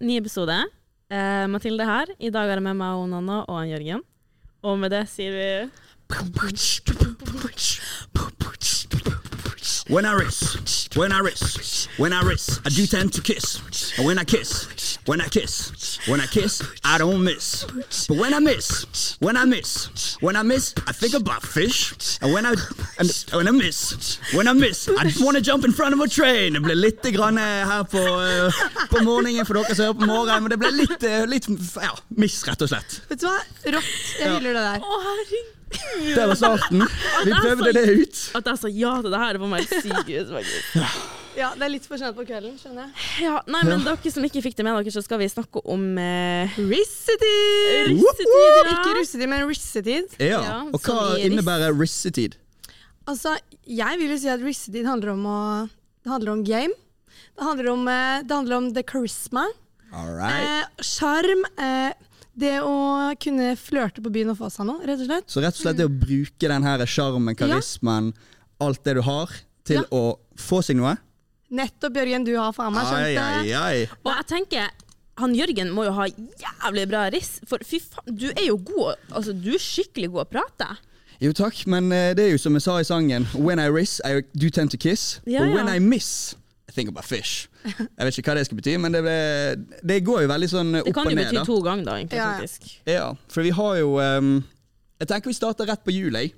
Ny episode. Eh, Mathilde her. I dag er det med meg og Nanna og en Jørgen. Og med det sier vi When I risk, when I risk, when I risk, I do tend to kiss. And when I kiss, when I kiss, when I kiss, I don't miss. But when I miss, when I miss, when I miss, I think about fish. And when I, and when I miss, when I miss, I just want to jump in front of a train. Det ble litt grann eh, her på, eh, på morgenen for dere som hører på morgenen, men det ble litt, eh, litt ja, miss, rett og slett. Vet du hva? Rått. Jeg hyller det der. Å, herregud! Det var starten. Vi prøvde det ut. At jeg sa ja til det her, det får meg helt syk ut, faktisk. Ja, Det er litt for sent på kvelden, skjønner jeg. Ja, nei, men dere som ikke fikk det med dere, så skal vi snakke om eh, Rissetid! Rissetid, ja. Ikke russetid, men rissetid. Ja, Ja, og som hva i riss. innebærer rissetid? Altså, jeg vil jo si at rissetid handler om å Det handler om game. Det handler om, eh, det handler om the charisma. All right. eh, Sjarm. Eh, det å kunne flørte på byen og få seg noe, rett og slett. Så rett og slett det å bruke den her sjarmen, karismen, alt det du har, til Ja. å få seg noe. Nettopp, Jørgen, du har faen meg skjønt det. ai, ai, ai. Og jeg tenker han Jørgen må jo ha jævlig bra riss, for fy faen, du er jo god Altså, du er skikkelig god å prate. Jo takk, men eh, det er jo som jeg sa i sangen When I riss, I do tend to kiss. Ja, og ja. when I miss, I think about fish. Jeg vet ikke hva det skal bety, men det, ble, det går jo veldig sånn opp og ned. Det kan jo bety da. to ganger, da, egentlig, Ja, ja. faktisk. Ja, for vi har jo um, Jeg tenker vi starter rett på jul, jeg.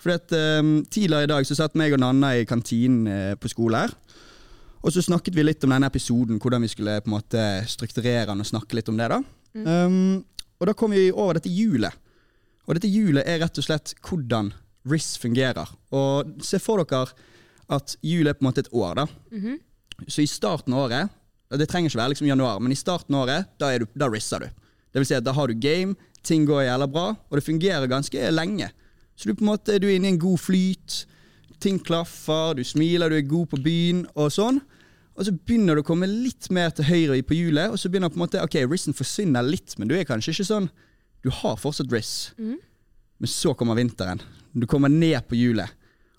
For at, um, tidligere i dag så satt meg og Nanna i kantinen uh, på skole her. Og så snakket vi litt om denne episoden, hvordan vi skulle på en måte strukturere den og snakke litt om det. da. Ehm, og da kom vi over dette hjulet. Og dette hjulet er rett og slett hvordan RIS fungerer. Og se for dere at hjulet er på en måte et år. da. Så i starten av året, det trenger ikke være liksom januar, men i starten av året, da, du, da risser du. Det vil si at da har du game, ting går jævla bra, og det fungerer ganske lenge. Så du, på en måte, du er inne i en god flyt, ting klaffer, du smiler, du er god på byen og sånn. Og så begynner du å komme litt mer til høyre på hjulet, og så begynner på en måte, ok, rissen forsvinner litt, men du er kanskje ikke sånn, du har fortsatt riss. Men så kommer vinteren. Du kommer ned på hjulet,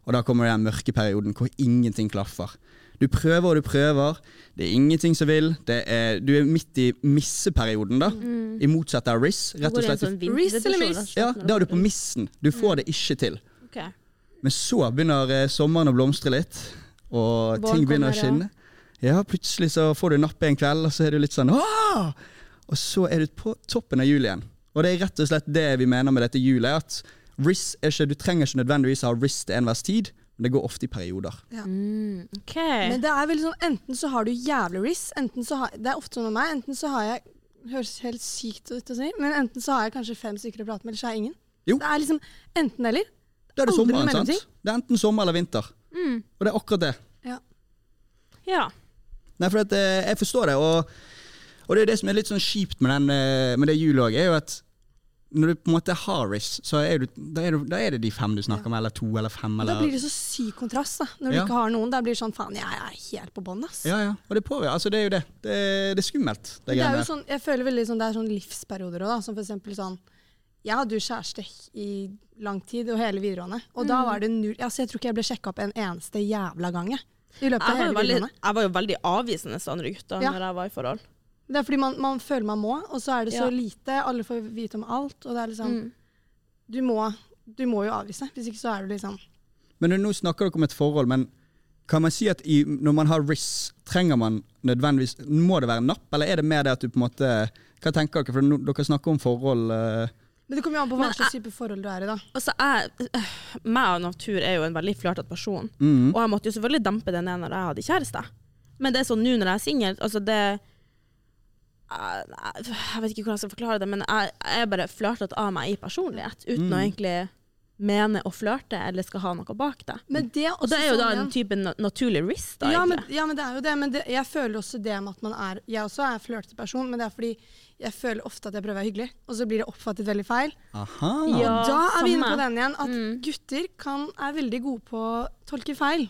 og da kommer den mørke perioden hvor ingenting klaffer. Du prøver og du prøver, det er ingenting som vil. Det er, du er midt i misseperioden, da. I motsatt av riss. Rett og slett. sånn Riss eller miss? Ja, da er du på missen. Du får det ikke til. Ok. Men så begynner eh, sommeren å blomstre litt, og Bål ting begynner å skinne. Ja, plutselig så får du nappe en kveld, og så er du litt sånn Åh! Og så er du på toppen av jul igjen. Og det er rett og slett det vi mener med dette julet. At RIS er ikke, Du trenger ikke nødvendigvis ha RIS til enhver tid, men det går ofte i perioder. Mm, okay. Men det er vel sånn, enten så har du jævlig riss, enten så har, det er ofte sånn med meg, enten så har jeg, høres helt sykt ut å si, men enten så har jeg kanskje fem stykker å prate med, eller så har jeg ingen. Jo. Det er liksom enten eller. Da er det sommeren, sant? Det er enten sommer eller vinter. Mm. Og det er akkurat det. Ja. Ja. Nei, for at, eh, jeg forstår det, og, og det er det som er litt sånn kjipt med, den, eh, med det hjulet òg, er jo at når du på en måte har RIS, så er, du, da, er du, da er det de fem du snakker om, eller to eller fem. Eller, da blir det så syk kontrast, da. Når du Ja. ikke har noen. Da blir det sånn faen, jeg er helt på bånn, ass. Ja, ja. Og det påvirker. Altså, det er jo det. Det, det er skummelt. Det, det er jo sånn, jeg føler veldig sånn, det er sånn livsperioder òg, da. Som for eksempel sånn Jeg hadde jo kjæreste i lang tid, og hele videregående. Og Mm. da var det null altså Jeg tror ikke jeg ble sjekka opp en eneste jævla gang. jeg, I løpet av Jeg var, jo hele veldig, videregående. jeg var jo veldig avvisende til andre gutter Ja. når jeg var i forhold. Det er fordi man, man føler man må, og så er det så Ja. lite. Alle får vite om alt. Og det er liksom Mm. du, må, du må jo avvise. Hvis ikke så er du liksom Men nå snakker dere om et forhold, men kan man si at i, når man har RIS, trenger man nødvendigvis Må det være napp, eller er det mer det at du på en måte Hva tenker dere? For dere snakker om forhold eh, Men det kommer jo an på hva slags type forhold du er i, da. Altså, jeg, meg og Natur er jo en veldig flørtete person. mm. Og jeg måtte jo selvfølgelig dempe det ned når jeg hadde kjæreste. Men det er sånn nå når jeg er singel, altså det jeg, jeg vet ikke hvordan jeg skal forklare det, men jeg, jeg er bare flørtete av meg i personlighet, uten Mm. å egentlig mene å flørte eller skal ha noe bak det. Men det er Og det er jo da sånn en igjen- type naturlig risk, da, ja, men, ja, men det er jo det. Men det, jeg føler også det med at man er Jeg også er flørtete person, men det er fordi jeg føler ofte at jeg prøver å være hyggelig, og så blir det oppfattet veldig feil. Aha. Ja. og da er vi inne på den igjen, at Mm. gutter kan, er veldig gode på å tolke feil.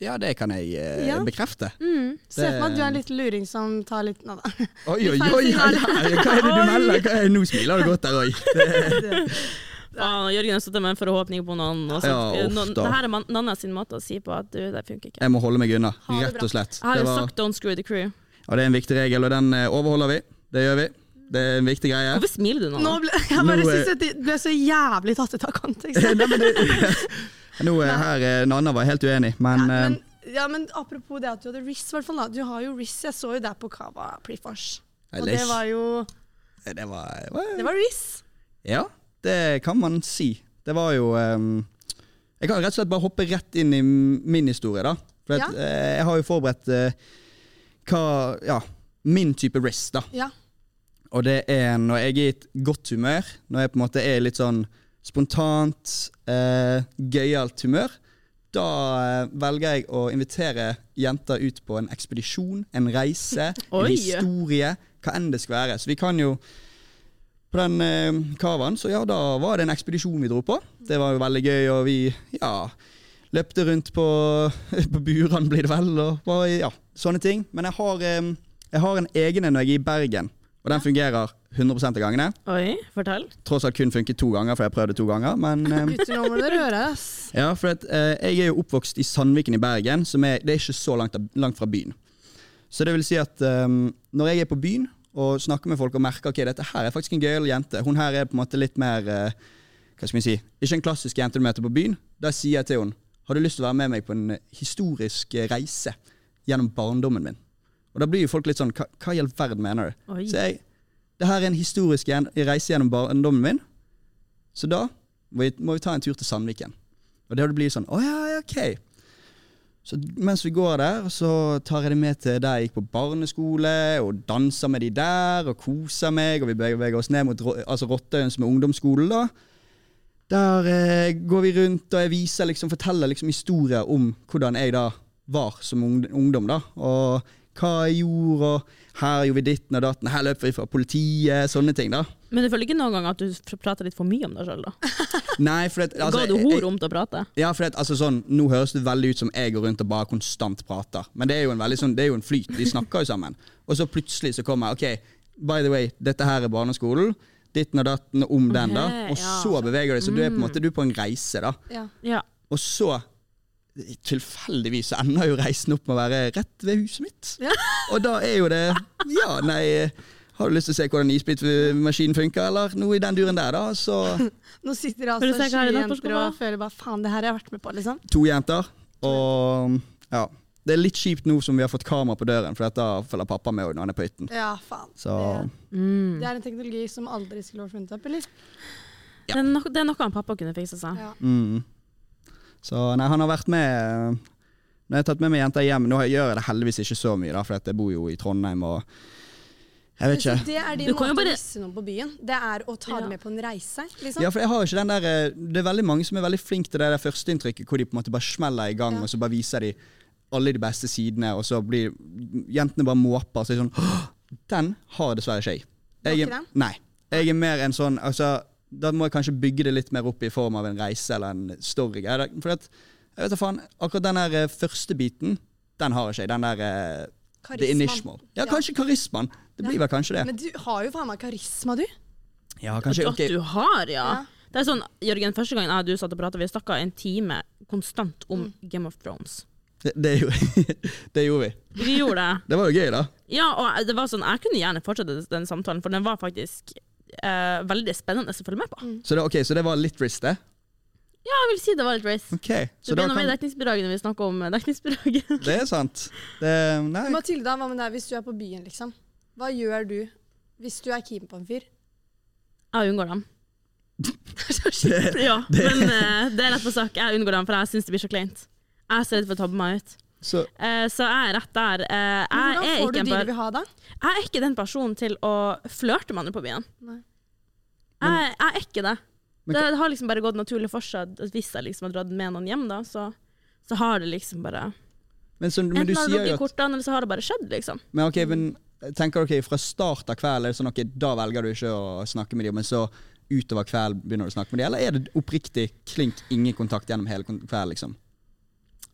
Ja, det kan jeg eh, Ja. bekrefte. Mm. Se for meg at du er en liten luring som tar litt Nå da. Oi, oi, oi, oi! oi, Hva er det du melder? Hva er, nå smiler du godt der òg. Faen, Jørgen har stått med en forhåpning på noen. Og Ja, uff da. det her er man- Nanna sin måte å si på at du, det funker ikke. Jeg må holde meg unna, rett og slett. Jeg har jo var, sagt 'don't screw the crew'. Ja, det er en viktig regel, og den eh, overholder vi. Det gjør vi. Det er en viktig greie. Hvorfor smiler du nå? Nå ble, jeg bare Nå, eh, synes at det ble så jævlig tatt ut av kontekst. Nei, men det, nå er her eh, Nanna var helt uenig, men, ja, eh, men, ja, men apropos det at du hadde RIS, i hvert fall. Du har jo RIS. Jeg så jo deg på Cava Prefors. Og det var jo eh, det var, var Det var RIS. Ja, det kan man si. Det var jo um, Jeg kan rett og slett bare hoppe rett inn i min historie, da. For at, Ja. eh, jeg har jo forberedt uh, hva Ja, min type risk, da. Ja. Og det er når jeg er i et godt humør, når jeg på en måte er litt sånn spontant, uh, gøyalt humør. Da velger jeg å invitere jenter ut på en ekspedisjon, en reise, en historie, hva enn det skal være. Så vi kan jo På den eh, så ja, da var det en ekspedisjon vi dro på. Det var jo veldig gøy, og vi ja, løpte rundt på, på burene, blir det vel, og var, ja, sånne ting. Men jeg har, eh, jeg har en egen en når jeg er i Bergen, og den fungerer 100 av gangene. Oi, fortell. Tross alt kun funket to ganger, for jeg prøvde to ganger. Men eh, Gutter, nå må dere høre, ass. ja, for at, eh, jeg er jo oppvokst i Sandviken i Bergen, som er, det er ikke så langt, langt fra byen. Så det vil si at eh, når jeg er på byen og snakker med folk og merker ok, dette her er faktisk en gøyal jente, hun her er på en måte litt mer eh, hva skal vi si, ikke en klassisk jente du møter på byen, da sier jeg til henne har du lyst til å være med meg på en eh, historisk eh, reise gjennom barndommen min? Og da blir jo folk litt sånn hva, hva i all verden mener du? Oi. Så jeg, det her er en historisk reise gjennom barndommen min, så da må vi, må vi ta en tur til Sandviken. Og det blir sånn Å ja, ja, ok. Så mens vi går der, så tar jeg dem med til der jeg gikk på barneskole, og danser med de der, og koser meg, og vi beveger oss ned mot altså Rottøyen, som er ungdomsskolen, da. Der eh, går vi rundt, og jeg viser liksom, forteller liksom historier om hvordan jeg da var som ungdom, da. Og hva jeg gjorde, og her gjorde vi ditten og datten, her løp vi fra politiet, sånne ting, da. Men du føler ikke noen gang at du prater litt for mye om deg sjøl, da? Nei, for det, altså, Ga du hor om til å prate? Ja, for det, altså sånn, Nå høres det veldig ut som jeg går rundt og bare konstant prater. Men det er jo en veldig sånn, det er jo en flyt. Vi snakker jo sammen. Og så plutselig så kommer jeg, OK, by the way, dette her er barneskolen. Ditten og datten om den, da. Og ja. så beveger du deg. Så du er på en måte du er på en reise, da. Ja. Ja. Og så Tilfeldigvis så ender jo reisen opp med å være rett ved huset mitt. Ja. Og da er jo det Ja, nei Har du lyst til å se hvordan isbitmaskinen funker, eller noe i den duren der, da? Så Nå sitter det altså 20 jenter og føler bare faen, det her har jeg vært med på, liksom. to jenter. Og ja. Det er litt kjipt nå som vi har fått kamera på døren, for da følger pappa med når han er på hytten. Ja, faen. Så Det, Mm. det er en teknologi som aldri skulle vært funnet opp, eller? Det, er no det er noe han pappa kunne fikse seg. Ja. mm. Så nei, han har vært med Når jeg har tatt med meg jenter hjem Nå gjør jeg det heldigvis ikke så mye, da, for jeg bor jo i Trondheim og Jeg vet ikke. det er din Du kan måte bare... å vise noen noe på byen? Det er å ta Ja. det med på en reise? liksom? Ja, for jeg har ikke den der eh, Det er veldig mange som er veldig flinke til det der førsteinntrykket, hvor de på en måte bare smeller i gang, Ja. og så bare viser de alle de beste sidene, og så blir jentene bare måper. Så er sånn Den har dessverre ikke jeg. Jeg er, nei. Jeg er mer en sånn altså, Da må jeg kanskje bygge det litt mer opp i form av en reise eller en story. For at, jeg vet da faen, akkurat den der eh, første biten, den har ikke jeg. Den der eh, The Karismaen. initial. Ja, kanskje karismaen. Det blir Ja. vel kanskje det. Men du har jo faen meg karisma, du. Ja, kanskje, at ok. du har, ja. Ja. Det er sånn, Jørgen, Første gang jeg og du satt og pratet, vi snakka en time konstant om Mm. Game of Thrones. Det, det, gjorde, det gjorde vi. Vi gjorde det. Det var jo gøy, da. Ja, og det var sånn, jeg kunne gjerne fortsette den samtalen, for den var faktisk eh, veldig spennende å følge med på. Mm. Så det, ok, så det var litt risk, det? Ja, jeg vil si det var litt race. Ok, Det så blir da noe mer kan, dekningsbidrag når vi snakker om eh, dekningsbidrag. Det er sant. Det, nei. Matilda, hva med deg hvis du er på byen, liksom? Hva gjør du hvis du er keen på en fyr? Jeg unngår dem. Ja, men eh, det er rett på sak. Jeg unngår dem, for jeg syns det blir så kleint. Jeg er så redd for å tabbe meg ut. Så, uh, så jeg er rett der. Uh, Men jeg, Hvordan får du de du vil ha, da? jeg er ikke den personen til å flørte med andre på byen. Nei. Jeg, jeg er ikke det. Men Det har liksom bare gått naturlig for seg at hvis jeg liksom har dratt med noen hjem, da, så, så har det liksom bare men, så, men du Enten har det sier drukket kortene, eller så har det bare skjedd, liksom. Men ok, men tenker dere fra start av kvelden er det sånn ok, da velger du ikke å snakke med dem, men så utover kvelden begynner du å snakke med dem, eller er det oppriktig klink ingen kontakt gjennom hele kvelden, liksom?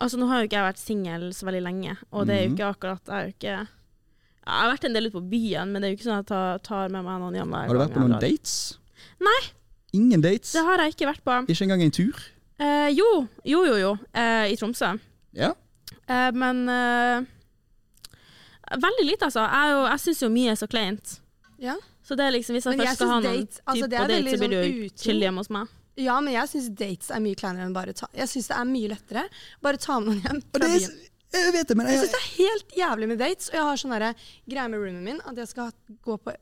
Altså, nå har jo ikke jeg vært singel så veldig lenge, og det er jo Mhm. ikke akkurat Jeg, er jo ikke, jeg har vært en del ute på byen, men det er jo ikke sånn at jeg tar, tar med meg noen hjem hver Har du vært på noen drar. dates? Nei. Ingen dates? Det har jeg ikke vært på. Ikke engang en tur? Eh, jo, jo, jo, jo. Eh, I Tromsø. Ja? Eh, men eh, Veldig lite, altså. Jeg, jo- jeg syns jo mye er så kleint. Ja. Så det er liksom, hvis jeg Men jeg først skal ha noen date- altså, type det på date, så blir det jo chill hjemme hos meg. Ja, men jeg syns dates er mye kleinere enn bare ta Jeg syns det er mye lettere. Bare ta med noen hjem. Fra det byen. jeg vet det, men Jeg jeg, syns det er helt jævlig med dates. Og jeg har sånn greie med roomien min at jeg skal gå på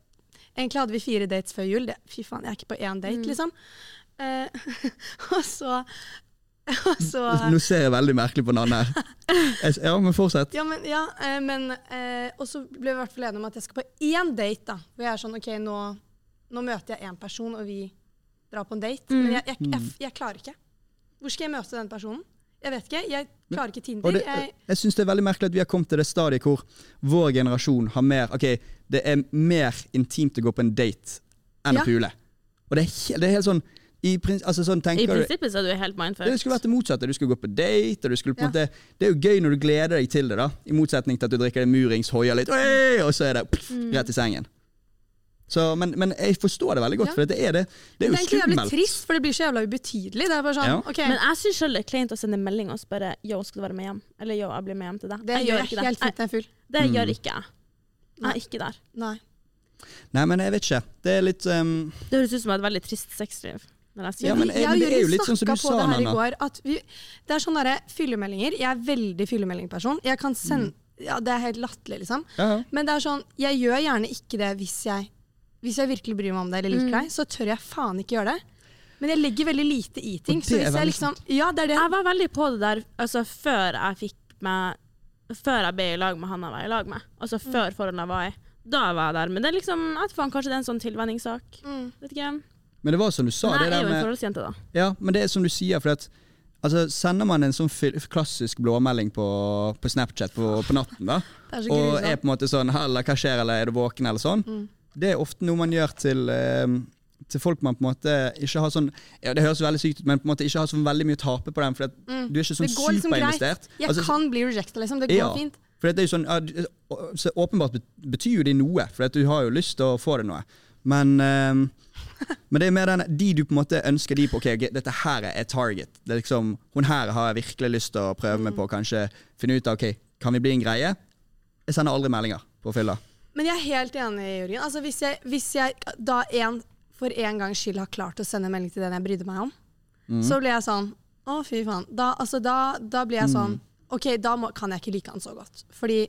Egentlig hadde vi fire dates før jul. Det, fy faen, jeg er ikke på én date, Mm. liksom. Eh, og så så Nå ser jeg veldig merkelig på Nanne her. Ja, men fortsett. Ja, men, ja, eh, men eh, Og så ble vi i hvert fall enige om at jeg skal på én date. da Hvor jeg er sånn OK, nå, nå møter jeg én person, og vi drar på en date. Mm. Men jeg, jeg, jeg, jeg klarer ikke. Hvor skal jeg møte den personen? Jeg vet ikke. Jeg klarer ikke Tinder. Og det, jeg, jeg synes det er veldig merkelig at vi har kommet til det stadiet hvor vår generasjon har mer Ok, det er mer intimt å gå på en date enn Ja. å pule. Og det er, he- det er helt sånn i, prins- altså sånn I prinsippet så er du helt mindfucked. det skulle vært det motsatte. Du skulle gå på date. Og du skulle på Ja. måte, det er jo gøy når du gleder deg til det, da i motsetning til at du drikker det murings, hoier litt, og så er det pff, Mm. rett i sengen. Så, men, men jeg forstår det veldig godt, Ja. for det er, det, det er det er egentlig jævlig trist, for det blir så jævla ubetydelig. Det er bare sånn, Ja. okay. Men jeg syns sjøl det er kleint å sende melding og spørre Yo, skal du være med hjem? Eller yo, jeg blir med hjem til deg. Det jeg gjør ikke helt fint jeg er full. det Mm. gjør ikke jeg. Jeg er ikke der. Nei. Nei, men jeg vet ikke. Det er litt um, Det høres ut som et veldig trist sexliv. Jeg Ja, men jeg- men det er jo litt sånn som du sa, det Nanna. går, at vi, det er sånne derre fyllemeldinger. Jeg er veldig fyllemeldingperson. Jeg kan sende Ja, det er helt latterlig, liksom. ja, ja. Men det er sånn, jeg gjør gjerne ikke det hvis jeg, hvis jeg virkelig bryr meg om deg eller liker Mm. deg. Så tør jeg faen ikke gjøre det. Men jeg legger veldig lite i ting. Så hvis jeg liksom Ja, det er det. Jeg var veldig på det der altså, før jeg fikk meg Før jeg ble i lag med han jeg var i lag med. Altså Mm. før forholdet jeg var i. Da var jeg der. Men det er liksom, jeg faen, kanskje det er en sånn tilvenningssak. Mm. Vet ikke. Men det var som du sa, Men det jeg er jo en forholdsjente, da. Ja, men det er som du sier, for at altså, sender man en sånn fil- klassisk blåmelding på, på Snapchat på, på natten, da, er og er på en måte sånn 'Halla, hva skjer', eller 'er du våken', eller sånn, Mm. Det er ofte noe man gjør til eh, til folk man på en måte ikke har sånn Ja, det høres veldig sykt ut, men på en måte ikke har så veldig mye å tape på den, for Mm. du er ikke sånn Det går liksom. Jeg Altså, kan bli rejecta, liksom. Det går Ja. fint. For det er jo sånn, så Åpenbart betyr jo det noe, for du har jo lyst til å få det noe. Men, ehm, men det er mer den, de du på en måte ønsker de på ok, ok, dette her er target. Det er liksom, Hun her har jeg virkelig lyst til å prøve meg på. Kanskje finne ut av ok, kan vi bli en greie. Jeg sender aldri meldinger på fylla. Men jeg er helt enig, Jørgen. Altså, hvis, jeg, hvis jeg da en, for en gangs skyld har klart å sende en melding til den jeg brydde meg om, Mm. så blir jeg sånn Å, fy faen. Da, altså, da, da blir jeg Mm. sånn OK, da må, kan jeg ikke like han så godt. Fordi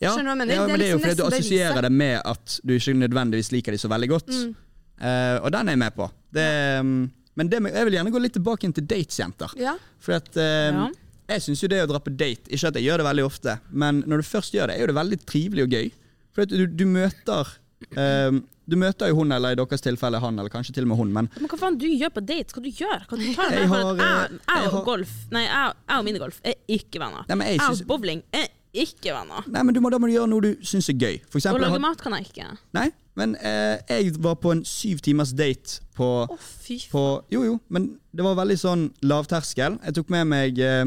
Ja, Skjønner du hva jeg mener? ja Det er men det er jo liksom fordi du assosierer det med at du ikke nødvendigvis liker de så veldig godt. Mm. Uh, og den er jeg med på. Det, ja. men det, jeg vil gjerne gå litt tilbake inn til datesjenter. Ja. For at uh, Ja. Jeg syns jo det å dra på date Ikke at jeg gjør det veldig ofte, men når du først gjør det, er jo det veldig trivelig og gøy. For du, du møter um, Du møter jo hun, eller i deres tilfelle han, eller kanskje til og med hun, men Men hva faen du gjør på date? Hva du gjør? Hva du tar Jeg har, jeg, eh, jeg jeg og golf Nei, jeg, jeg og minigolf er ikke venner. Nei, men jeg Jeg og bowling er ikke venner. nei, men du må, da må du gjøre noe du syns er gøy. For eksempel, å lage mat kan jeg ikke. Nei, men eh, jeg var på en syv timers date på, oh, fy på Jo, jo, men det var veldig sånn lavterskel. Jeg tok med meg eh,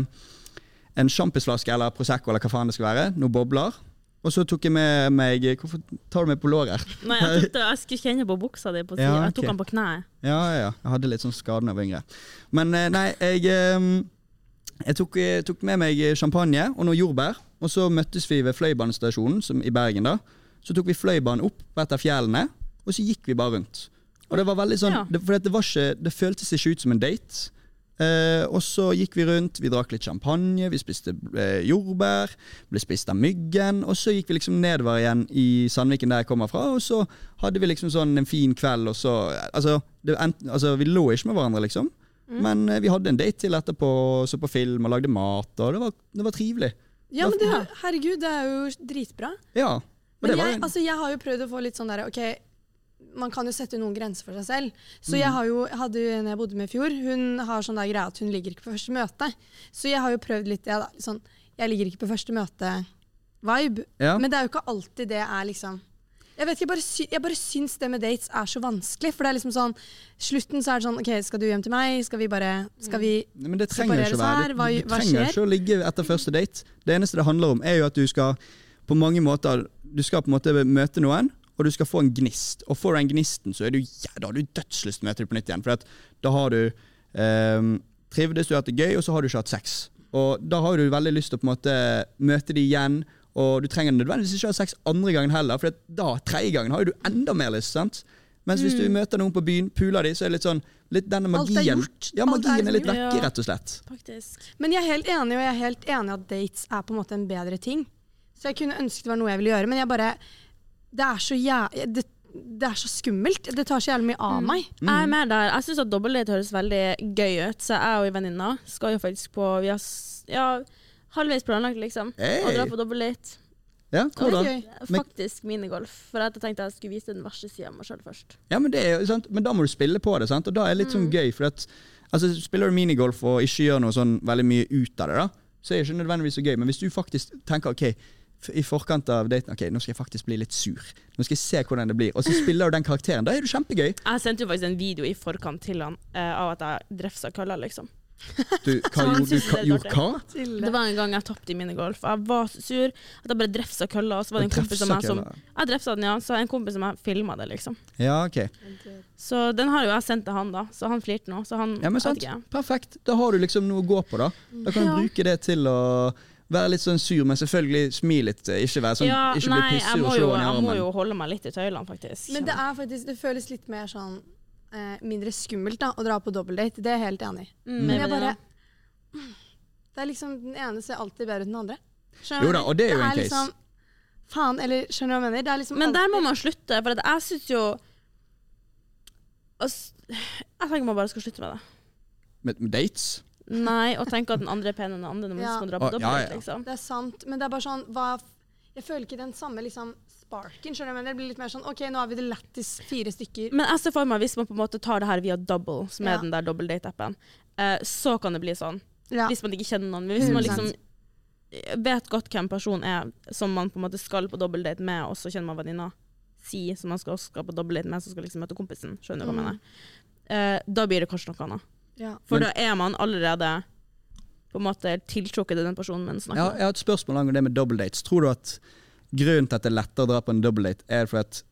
en sjampisflaske eller Prosecco eller hva faen det skal være. Noen bobler. Og så tok jeg med meg Hvorfor tar du meg på låret? Nei, jeg, tok det, jeg skulle kjenne på buksa di på siden. Ja, Jeg tok den på kneet. Ja, ja, ja. Jeg hadde litt sånn skade da jeg var yngre. Men eh, nei, jeg, eh, jeg tok, eh, tok med meg champagne og noe jordbær. Og så møttes vi ved Fløibanestasjonen som i Bergen. da. Så tok vi Fløibanen opp på et av fjellene, og så gikk vi bare rundt. Og det var veldig sånn, Ja. det, for det, var ikke, det føltes ikke ut som en date. Eh, og så gikk vi rundt, vi drakk litt champagne, vi spiste eh, jordbær, ble spist av myggen, og så gikk vi liksom nedover igjen i Sandviken der jeg kommer fra, og så hadde vi liksom sånn en fin kveld, og så Altså, ent, altså vi lå ikke med hverandre, liksom, Mm. men eh, vi hadde en date til etterpå, så på film og lagde mat, og det var, det var trivelig. Ja, men det, herregud, det er jo dritbra. Ja. Men det var jeg, altså, jeg har jo prøvd å få litt sånn derre OK, man kan jo sette noen grenser for seg selv. Så Mm. jeg har jo, hadde jo en jeg bodde med i fjor, hun har sånn der greie at hun ligger ikke på første møte. Så jeg har jo prøvd litt det, Ja, sånn, jeg ligger ikke på første møte-vibe. ja. Men det er jo ikke alltid det er liksom jeg vet ikke, jeg bare, sy jeg bare syns det med dates er så vanskelig. For det er liksom sånn Slutten så er det sånn OK, skal du hjem til meg? Skal vi bare Skal vi Nei, Men det trenger ikke å være her? Hva- Du det trenger ikke å ligge etter første date. Det eneste det handler om, er jo at du skal på mange måter Du skal på en måte møte noen, og du skal få en gnist. Og får du den gnisten, så du, ja, da har du dødslyst til å møte dem på nytt igjen. For da har du eh, trivdes, du har hatt det gøy, og så har du ikke hatt sex. Og da har du veldig lyst til å på en måte møte dem igjen, Og du trenger nødvendigvis ikke ha sex andre gangen heller, for da, tredje gangen, har du enda mer lyst. sant? Mens hvis du møter noen på byen, puler de, så er det litt sånn litt denne Mm. Magien. Ja, magien er litt vekk, vekke, rett og slett. Faktisk. Men jeg er helt enig, og jeg er helt enig at dates er på en måte en bedre ting. Så jeg kunne ønske det var noe jeg ville gjøre, men jeg bare Det er så jæ... Det, det er så skummelt. Det tar så jævlig mye av meg. Jeg er med der. Jeg syns at dobbeltdate høres veldig gøy ut, så jeg og ei venninne skal jo faktisk på Vi har ja, halvveis planlagt, liksom. Hey. Å dra på dobbeltdate. Ja, hvordan? Faktisk minigolf. For jeg tenkte jeg skulle vise den verste sida av meg sjøl først. Ja, men, det er, sant? men da må du spille på det, sant? og da er det litt sånn gøy. For at, altså, spiller du minigolf og ikke gjør noe sånn veldig mye ut av det, da, så er det ikke nødvendigvis så gøy. Men hvis du faktisk tenker ok, i forkant av daten ok, nå skal jeg faktisk bli litt sur, nå skal jeg se hvordan det blir, og så spiller du den karakteren, da er du kjempegøy. Jeg sendte jo faktisk en video i forkant til han uh, av at jeg drefsa kølla, liksom. Du, hva gjorde du? Hva, gjorde hva? Det var en gang jeg tapte i minigolf. Jeg var så sur at jeg bare drefsa kølla, og så var det en kompis av meg som Jeg drefsa den, ja. Så en kompis som jeg filma det, liksom. Ja, ok. Så den har jo jeg sendt til han, da. Så han flirte nå. Så han Ja, men sant. ikke. Perfekt. Da har du liksom noe å gå på, da. Da kan du Ja. bruke det til å være litt sånn sur, men selvfølgelig smil litt. eh, Ikke være sånn, ja, ikke nei, bli pissur pissig og slå den i jeg må jo holde meg litt i tøylene, faktisk. Men det er faktisk Det føles litt mer sånn eh, mindre skummelt da å dra på dobbeltdate. Det er jeg helt enig i. Mm, Men jeg bare Det er liksom Den ene ser alltid bedre ut enn den andre. Skjønner Jo da, og det er jo en case. Liksom, faen, eller skjønner du hva jeg mener? Det er liksom Men der må man slutte, for jeg syns jo Altså, Jeg tenker man bare skal slutte med det. Med, med dates? Nei, og tenke at den andre er penere enn den andre når man Ja. skal dra på dobbelt. ja, ja. liksom. Det er sant, men det er bare sånn hva, Jeg føler ikke den samme liksom, sparken. skjønner du? Men det blir litt mer sånn OK, nå har vi det lættis fire stykker. Men jeg ser for meg hvis man på en måte tar det her via Double, som er den der dobbeltdate-appen, eh, så kan det bli sånn. Ja. Hvis man ikke kjenner noen. Men hvis man liksom vet godt hvem personen er som man på en måte skal på dobbeltdate med, og så kjenner man venninna si som man skal, også skal på dobbeltdate med, som skal liksom møte kompisen. Skjønner du hva jeg Mm. mener? Eh, da blir det kanskje noe annet. Ja. For Men- da er man allerede på en måte tiltrukket til den personen man snakker med. jeg har et spørsmål angående det med dobbeltdates. Tror du at grunnen til at det er lettere å dra på en dobbeltdate, er for at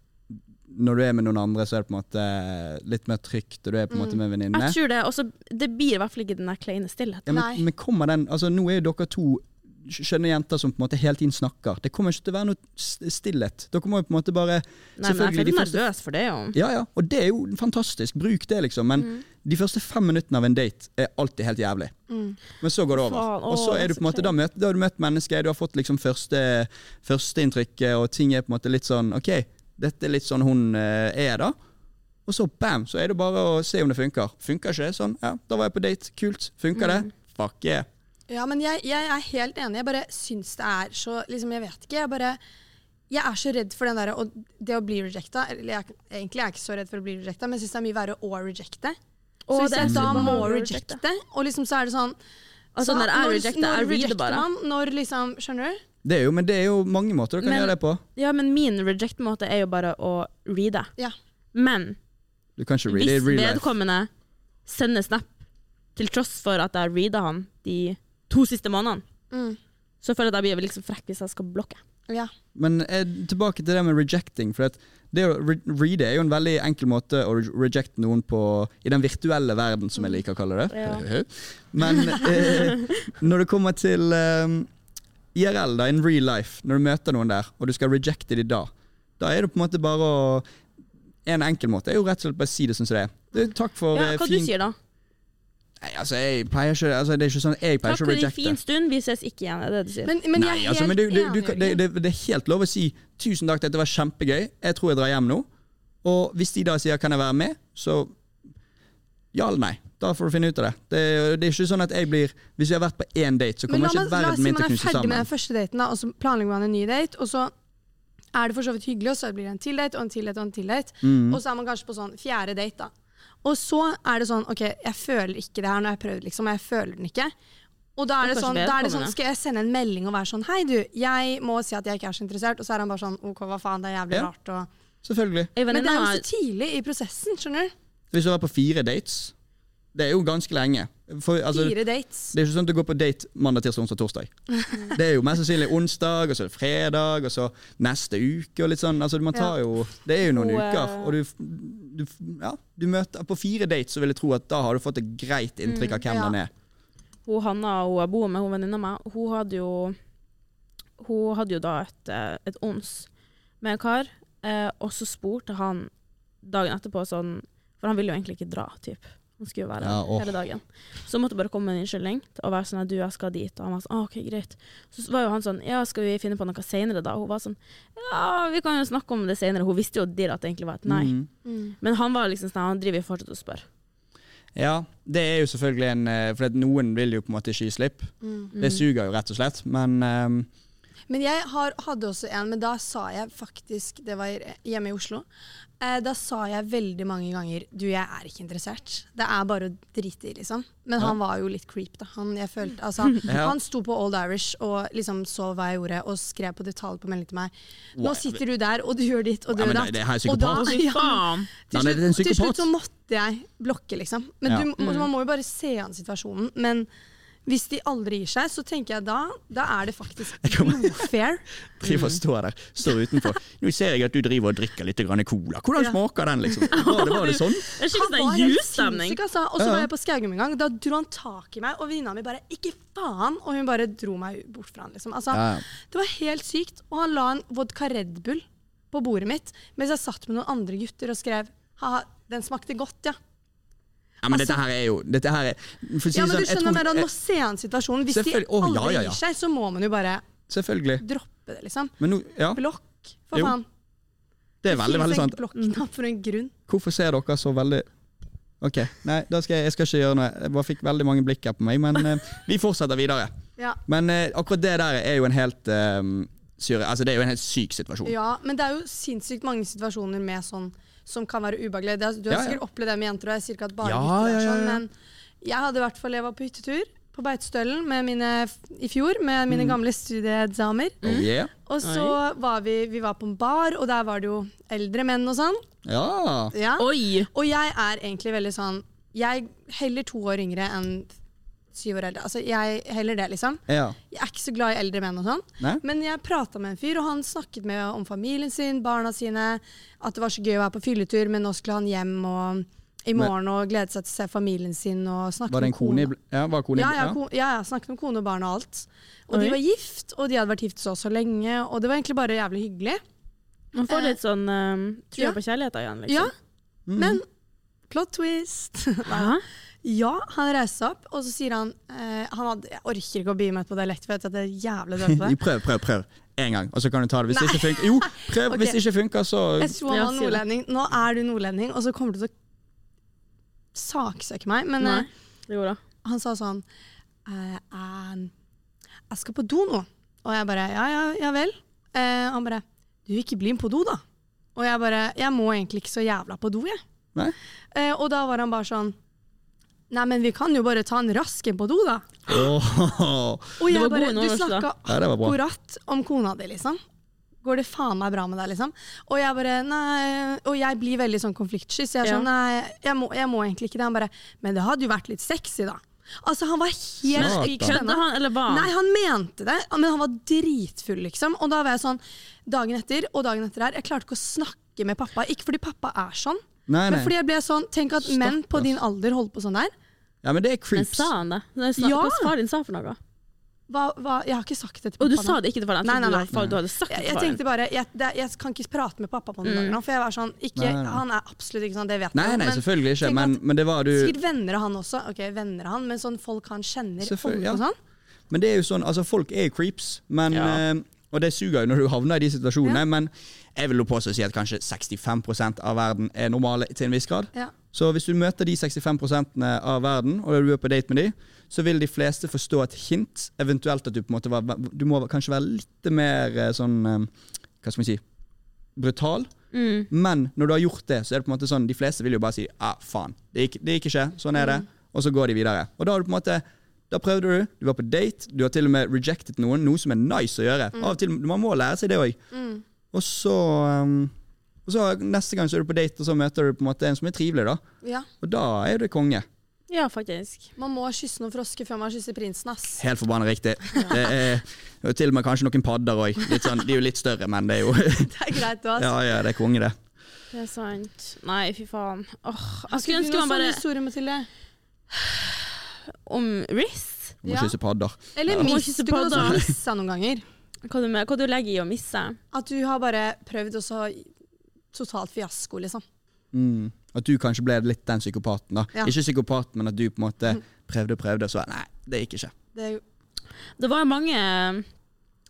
når du er med noen andre, så er det på en måte litt mer trygt, og du er på en måte med venninnene? Jeg tror det. Også, det blir i hvert fall ikke den der kleine stillheten. Ja, men, men kommer den Altså, nå er jo dere to skjønne jenter som på en måte hele tiden snakker. Det kommer ikke til å være noe stillhet. Dere må jo på en måte bare Nei, men jeg føler meg nervøs for det, jo. Ja, ja, og det er jo fantastisk. Bruk det, liksom. Men Mm. de første fem minuttene av en date er alltid helt jævlig. Mm. Men så går det over. Faen, og så er du på en måte, da, møt, da har du møtt mennesker, du har fått liksom første, førsteinntrykket, og ting er på en måte litt sånn OK, dette er litt sånn hun uh, er, da. Og så bam, så er det bare å se om det funker. Funker ikke det sånn? Ja, da var jeg på date. Kult. Funker det? Fuck yeah. Ja, men jeg, jeg er helt enig. Jeg bare syns det er så liksom, Jeg vet ikke. Jeg bare Jeg er så redd for den der, Og det å bli rejecta Eller jeg, egentlig er jeg ikke så redd for å bli rejecta, men jeg syns det er mye verre å rejecte. Så hvis jeg da må rejecte, og liksom så er det sånn Altså, så når jeg rejecter, jeg reader rejecter bare. Man, når liksom Skjønner du? Det er jo, men det er jo mange måter du kan Men- gjøre det på. Ja, men min reject-måte er jo bare å reade. Ja. Men Du kan ikke read hvis vedkommende sender snap til tross for at jeg reada han de to siste månedene, Mm. så føler jeg at jeg blir liksom frekk hvis jeg skal blokke. Ja. Men eh, tilbake til det med rejecting. For at det å re reade er jo en veldig enkel måte å re rejecte noen på i den virtuelle verden, som jeg liker å kalle det. Ja. Men eh, når det kommer til eh, IRL, da, in real life, når du møter noen der, og du skal rejecte dem da, da er det på en måte bare å En enkel måte er jo rett og slett bare å si det som det er. Du, takk for Ja, Hva hva du sier da? Nei, altså, jeg pleier ikke altså, Det er ikke sånn jeg pleier Takk ikke å for en fin stund, vi ses ikke igjen, er det det du sier? Men, men jeg Nei, er altså, men du, du, du, det, det, det er helt lov å si 'tusen takk, dette var kjempegøy, jeg tror jeg drar hjem nå'. Og hvis de da sier 'kan jeg være med', så ja eller nei. Da får du finne ut av det. Det, er- det er ikke sånn at jeg blir Hvis vi har vært på én date, så Men kommer ikke meg, la oss si min man er knuse ferdig med den første daten, da, og så planlegger man en ny date, og så er det for så vidt hyggelig, og så blir det en til date, og en til date, og en til date. Mm. Og så er man kanskje på sånn fjerde date, da. Og så er det sånn OK, jeg føler ikke det her når jeg har prøvd, liksom, jeg føler den ikke. Og da er, det, det sånn, da er det sånn, skal jeg sende en melding og være sånn Hei, du, jeg må si at jeg ikke er så interessert. Og så er han bare sånn OK, hva faen, det er jævlig Ja. rart. Og... Selvfølgelig. Men det er jo så tidlig i prosessen, skjønner du. Hvis du har vært på fire dates, det er jo ganske lenge. For, altså, Fire dates. det er ikke sånn at du går på date mandag, tirsdag, onsdag, torsdag. Det er jo mest sannsynlig onsdag, og så er det fredag, og så neste uke. og litt sånn, altså man tar jo, Det er jo noen Og, eh, uker. Og du, du, ja, du møter På fire dates så vil jeg tro at da har du fått et greit inntrykk av hvem ja. den er. hun Hanna hun jeg bor med, hun venninna mi, hun hadde jo hun hadde jo da et, eh, et ons med en kar, eh, og så spurte han dagen etterpå sånn For han ville jo egentlig ikke dra, typ. Han skulle jo være Ja, hele dagen. Så måtte bare komme med en unnskyldning og være sånn at du, jeg skal dit. Og han var sånn, ah, ok, greit. Så var jo han sånn, ja, skal vi finne på noe senere da? Og hun var sånn, ja, vi kan jo snakke om det senere. Hun visste jo dirre at det egentlig var et nei. Mm. Mm. Men han var liksom sånn, han driver jo fortsatt og spør. Ja, det er jo selvfølgelig en eh, For noen vil jo på en måte ikke gi slipp. Mm. Det suger jo rett og slett, men ehm, Men jeg har, hadde også en, men da sa jeg faktisk Det var hjemme i Oslo. Eh, da sa jeg veldig mange ganger Du, jeg er ikke interessert. Det er bare å drite i, liksom. Men Ja. han var jo litt creep, da. Han, jeg følte, altså, Ja. han sto på Old Irish og liksom så hva jeg gjorde, og skrev på detalj på melding til meg. Nå sitter du der, og du gjør ditt, og du gjør ja, datt. det her er Og da- psykopat. Ja. Til slutt, til slutt så måtte jeg blokke, liksom. Men Ja. du, Mm. man må jo bare se an situasjonen. Men hvis de aldri gir seg, så tenker jeg da, da er det faktisk noe fair. blodfair. Driver og står der, står utenfor. Nå ser jeg at du driver og drikker litt grann cola. Hvordan Ja. smaker den, liksom? Var det, var det sånn? Det er Han var sånn helt jusstemning. sinnssyk, altså. Og så var jeg på Skaugum en gang. Da dro han tak i meg, og venninna mi bare 'ikke faen', og hun bare dro meg bort fra han. Liksom. Altså, Ja, ja. Det var helt sykt. Og han la en vodka Red Bull på bordet mitt mens jeg satt med noen andre gutter og skrev 'ha, den smakte godt', ja. Ja, men dette her er jo dette her er, si Ja, men sånn, du skjønner mer, Nå ser han situasjonen. Hvis de aldri ja, ja. gir seg, så må man jo bare droppe det, liksom. Ja, Blokk, for Jo, faen. det er veldig, veldig sant. Blokknapp for en grunn. Hvorfor ser dere så veldig Ok, nei, skal jeg, jeg skal ikke gjøre noe. Jeg bare fikk veldig mange blikk her på meg, men uh, vi fortsetter videre. Ja. Men uh, akkurat det der er jo en helt uh, syre, Altså, det er jo en helt syk situasjon. ja, men det er jo sinnssykt mange situasjoner med sånn som kan være ubehagelig. Du har Ja, ja. sikkert opplevd det med jenter, og jeg sier ikke at bare Ja, gutter er sånn, men jeg hadde i hvert fall Jeg var på hyttetur på Beitostølen med mine, i fjor med mine Mm. gamle studiedamer. Oh, yeah. Og så var vi, vi var på en bar, og der var det jo eldre menn og sånn. Ja. Ja. Oi! Og jeg er egentlig veldig sånn Jeg heller to år yngre enn syv år eldre. Altså, jeg heller det, liksom. ja. Jeg er ikke så glad i eldre menn og sånn. Nei? Men jeg prata med en fyr, og han snakket med om familien sin, barna sine. At det var så gøy å være på fylletur, men nå skulle han hjem og, i morgen og glede seg til å se familien sin. Og snakke Var det en med kone kone Ja, var kone ja, ja, ko, ja, ja, snakket med kone og barn og alt. Og Oi. de var gift, og de hadde vært gift så så lenge, og det var egentlig bare jævlig hyggelig. Man får litt sånn um, trua Ja. på kjærligheten igjen, liksom. Ja, Mhm. men plot twist. Ja, han reiser seg opp, og så sier han eh, han hadde, Jeg orker ikke å bli meg på dialekt, for jeg vet at det er jævlig dårlig på det. prøv, prøv, prøv. En gang, og så kan du ta det. Hvis det ikke funker Jo, prøv! Okay. Hvis det ikke funker, så Jeg tror han Ja, var si det. nordlending. Nå er du nordlending, og så kommer du til å saksøke meg. Men Nei. eh, Jo da. han sa sånn eh, eh, Jeg skal på do nå. Og jeg bare Ja, ja, ja vel. Eh, han bare Du vil ikke bli med på do, da? Og jeg bare Jeg må egentlig ikke så jævla på do, jeg. Nei. Eh, og da var han bare sånn Nei, men vi kan jo bare ta en rask en på do, da. Åh. Og jeg bare Du snakka akkurat om kona di, liksom. Går det faen meg bra med deg, liksom? Og jeg bare Nei Og jeg blir veldig sånn konfliktsky, så jeg er Ja. sånn Nei, jeg må, jeg må egentlig ikke det. Han bare Men det hadde jo vært litt sexy, da. Altså, han var helt. Kødda han, eller hva? Nei, han mente det, men han var dritfull, liksom. Og da var jeg sånn Dagen etter og dagen etter her, jeg klarte ikke å snakke med pappa. Ikke fordi pappa er sånn, Nei, men fordi jeg ble sånn Tenk at menn på din alder holder på sånn der. Ja, men det er Men creeps. sa han det? Nei, snak- Ja. Hva far din sa for noe? Hva, hva, jeg har ikke sagt det til Og pappa. du sa nå. det ikke til faren? Jeg Nei, trodde nei, du nei. hadde- Du hadde sagt det Jeg, til jeg faren. tenkte bare jeg, det, jeg kan ikke prate med pappa på den Mm. nå, for jeg var sånn ikke, Nei, nei, nei. Han er absolutt ikke sånn, det vet Nei, jeg, nei, men selvfølgelig ikke, tenk men, at- men det var du Sikkert venner av han også. Ok, venner av han, men sånn folk han kjenner. Selvfølgelig, ja. sånn. Men det er jo sånn, altså folk er jo creeps, men, Ja. eh, og det suger jo når du havner i de situasjonene, Ja. men jeg vil jo påstå si at kanskje 65% av verden er normale til en viss grad. Ja. Så hvis du møter de 65% av verden, og du er på date med de, så vil de fleste forstå et hint, eventuelt at du på en måte var, du må kanskje være litt mer eh, sånn, eh, hva skal vi si, brutal. Mm. Men når du har gjort det, så er det på en måte sånn, de fleste vil jo bare si, ah, faen, det gikk, det gikk ikke, sånn er det, og så går de videre. Og da har du på en måte, da prøvde du, du var på date, du har til og med rejected noen, noe som er nice å gjøre. Og til, man må lære seg det. Mm. Og så, um, og så neste gang så er du på date, og så møter du på en måte en som er trivelig da. ja. Og da er du konge. Ja, faktisk. Man må kysse noen frosker før man kysser prinsen, ass. Helt forbannet riktig. Det er og til og med kanskje noen padder òg. Sånn, de er jo litt større, men det er jo, Det er greit, du, ass. ja, ja, det er konge det. Det er sant. Nei, fy faen. Åh, jeg skulle ønske man sånne bare historier, Mathilde? Om Riz? Om må Ja. kysse padder. Eller. Kysse Du kan også da. noen ganger. Hva du, med- hva du legger i å misse? At du har bare prøvd, og så totalt fiasko, liksom. Mm. At du kanskje ble litt den psykopaten. da Ja. Ikke psykopaten, men at du på en måte prøvde og prøvde, og så nei, det gikk ikke. Det Det var mange eh,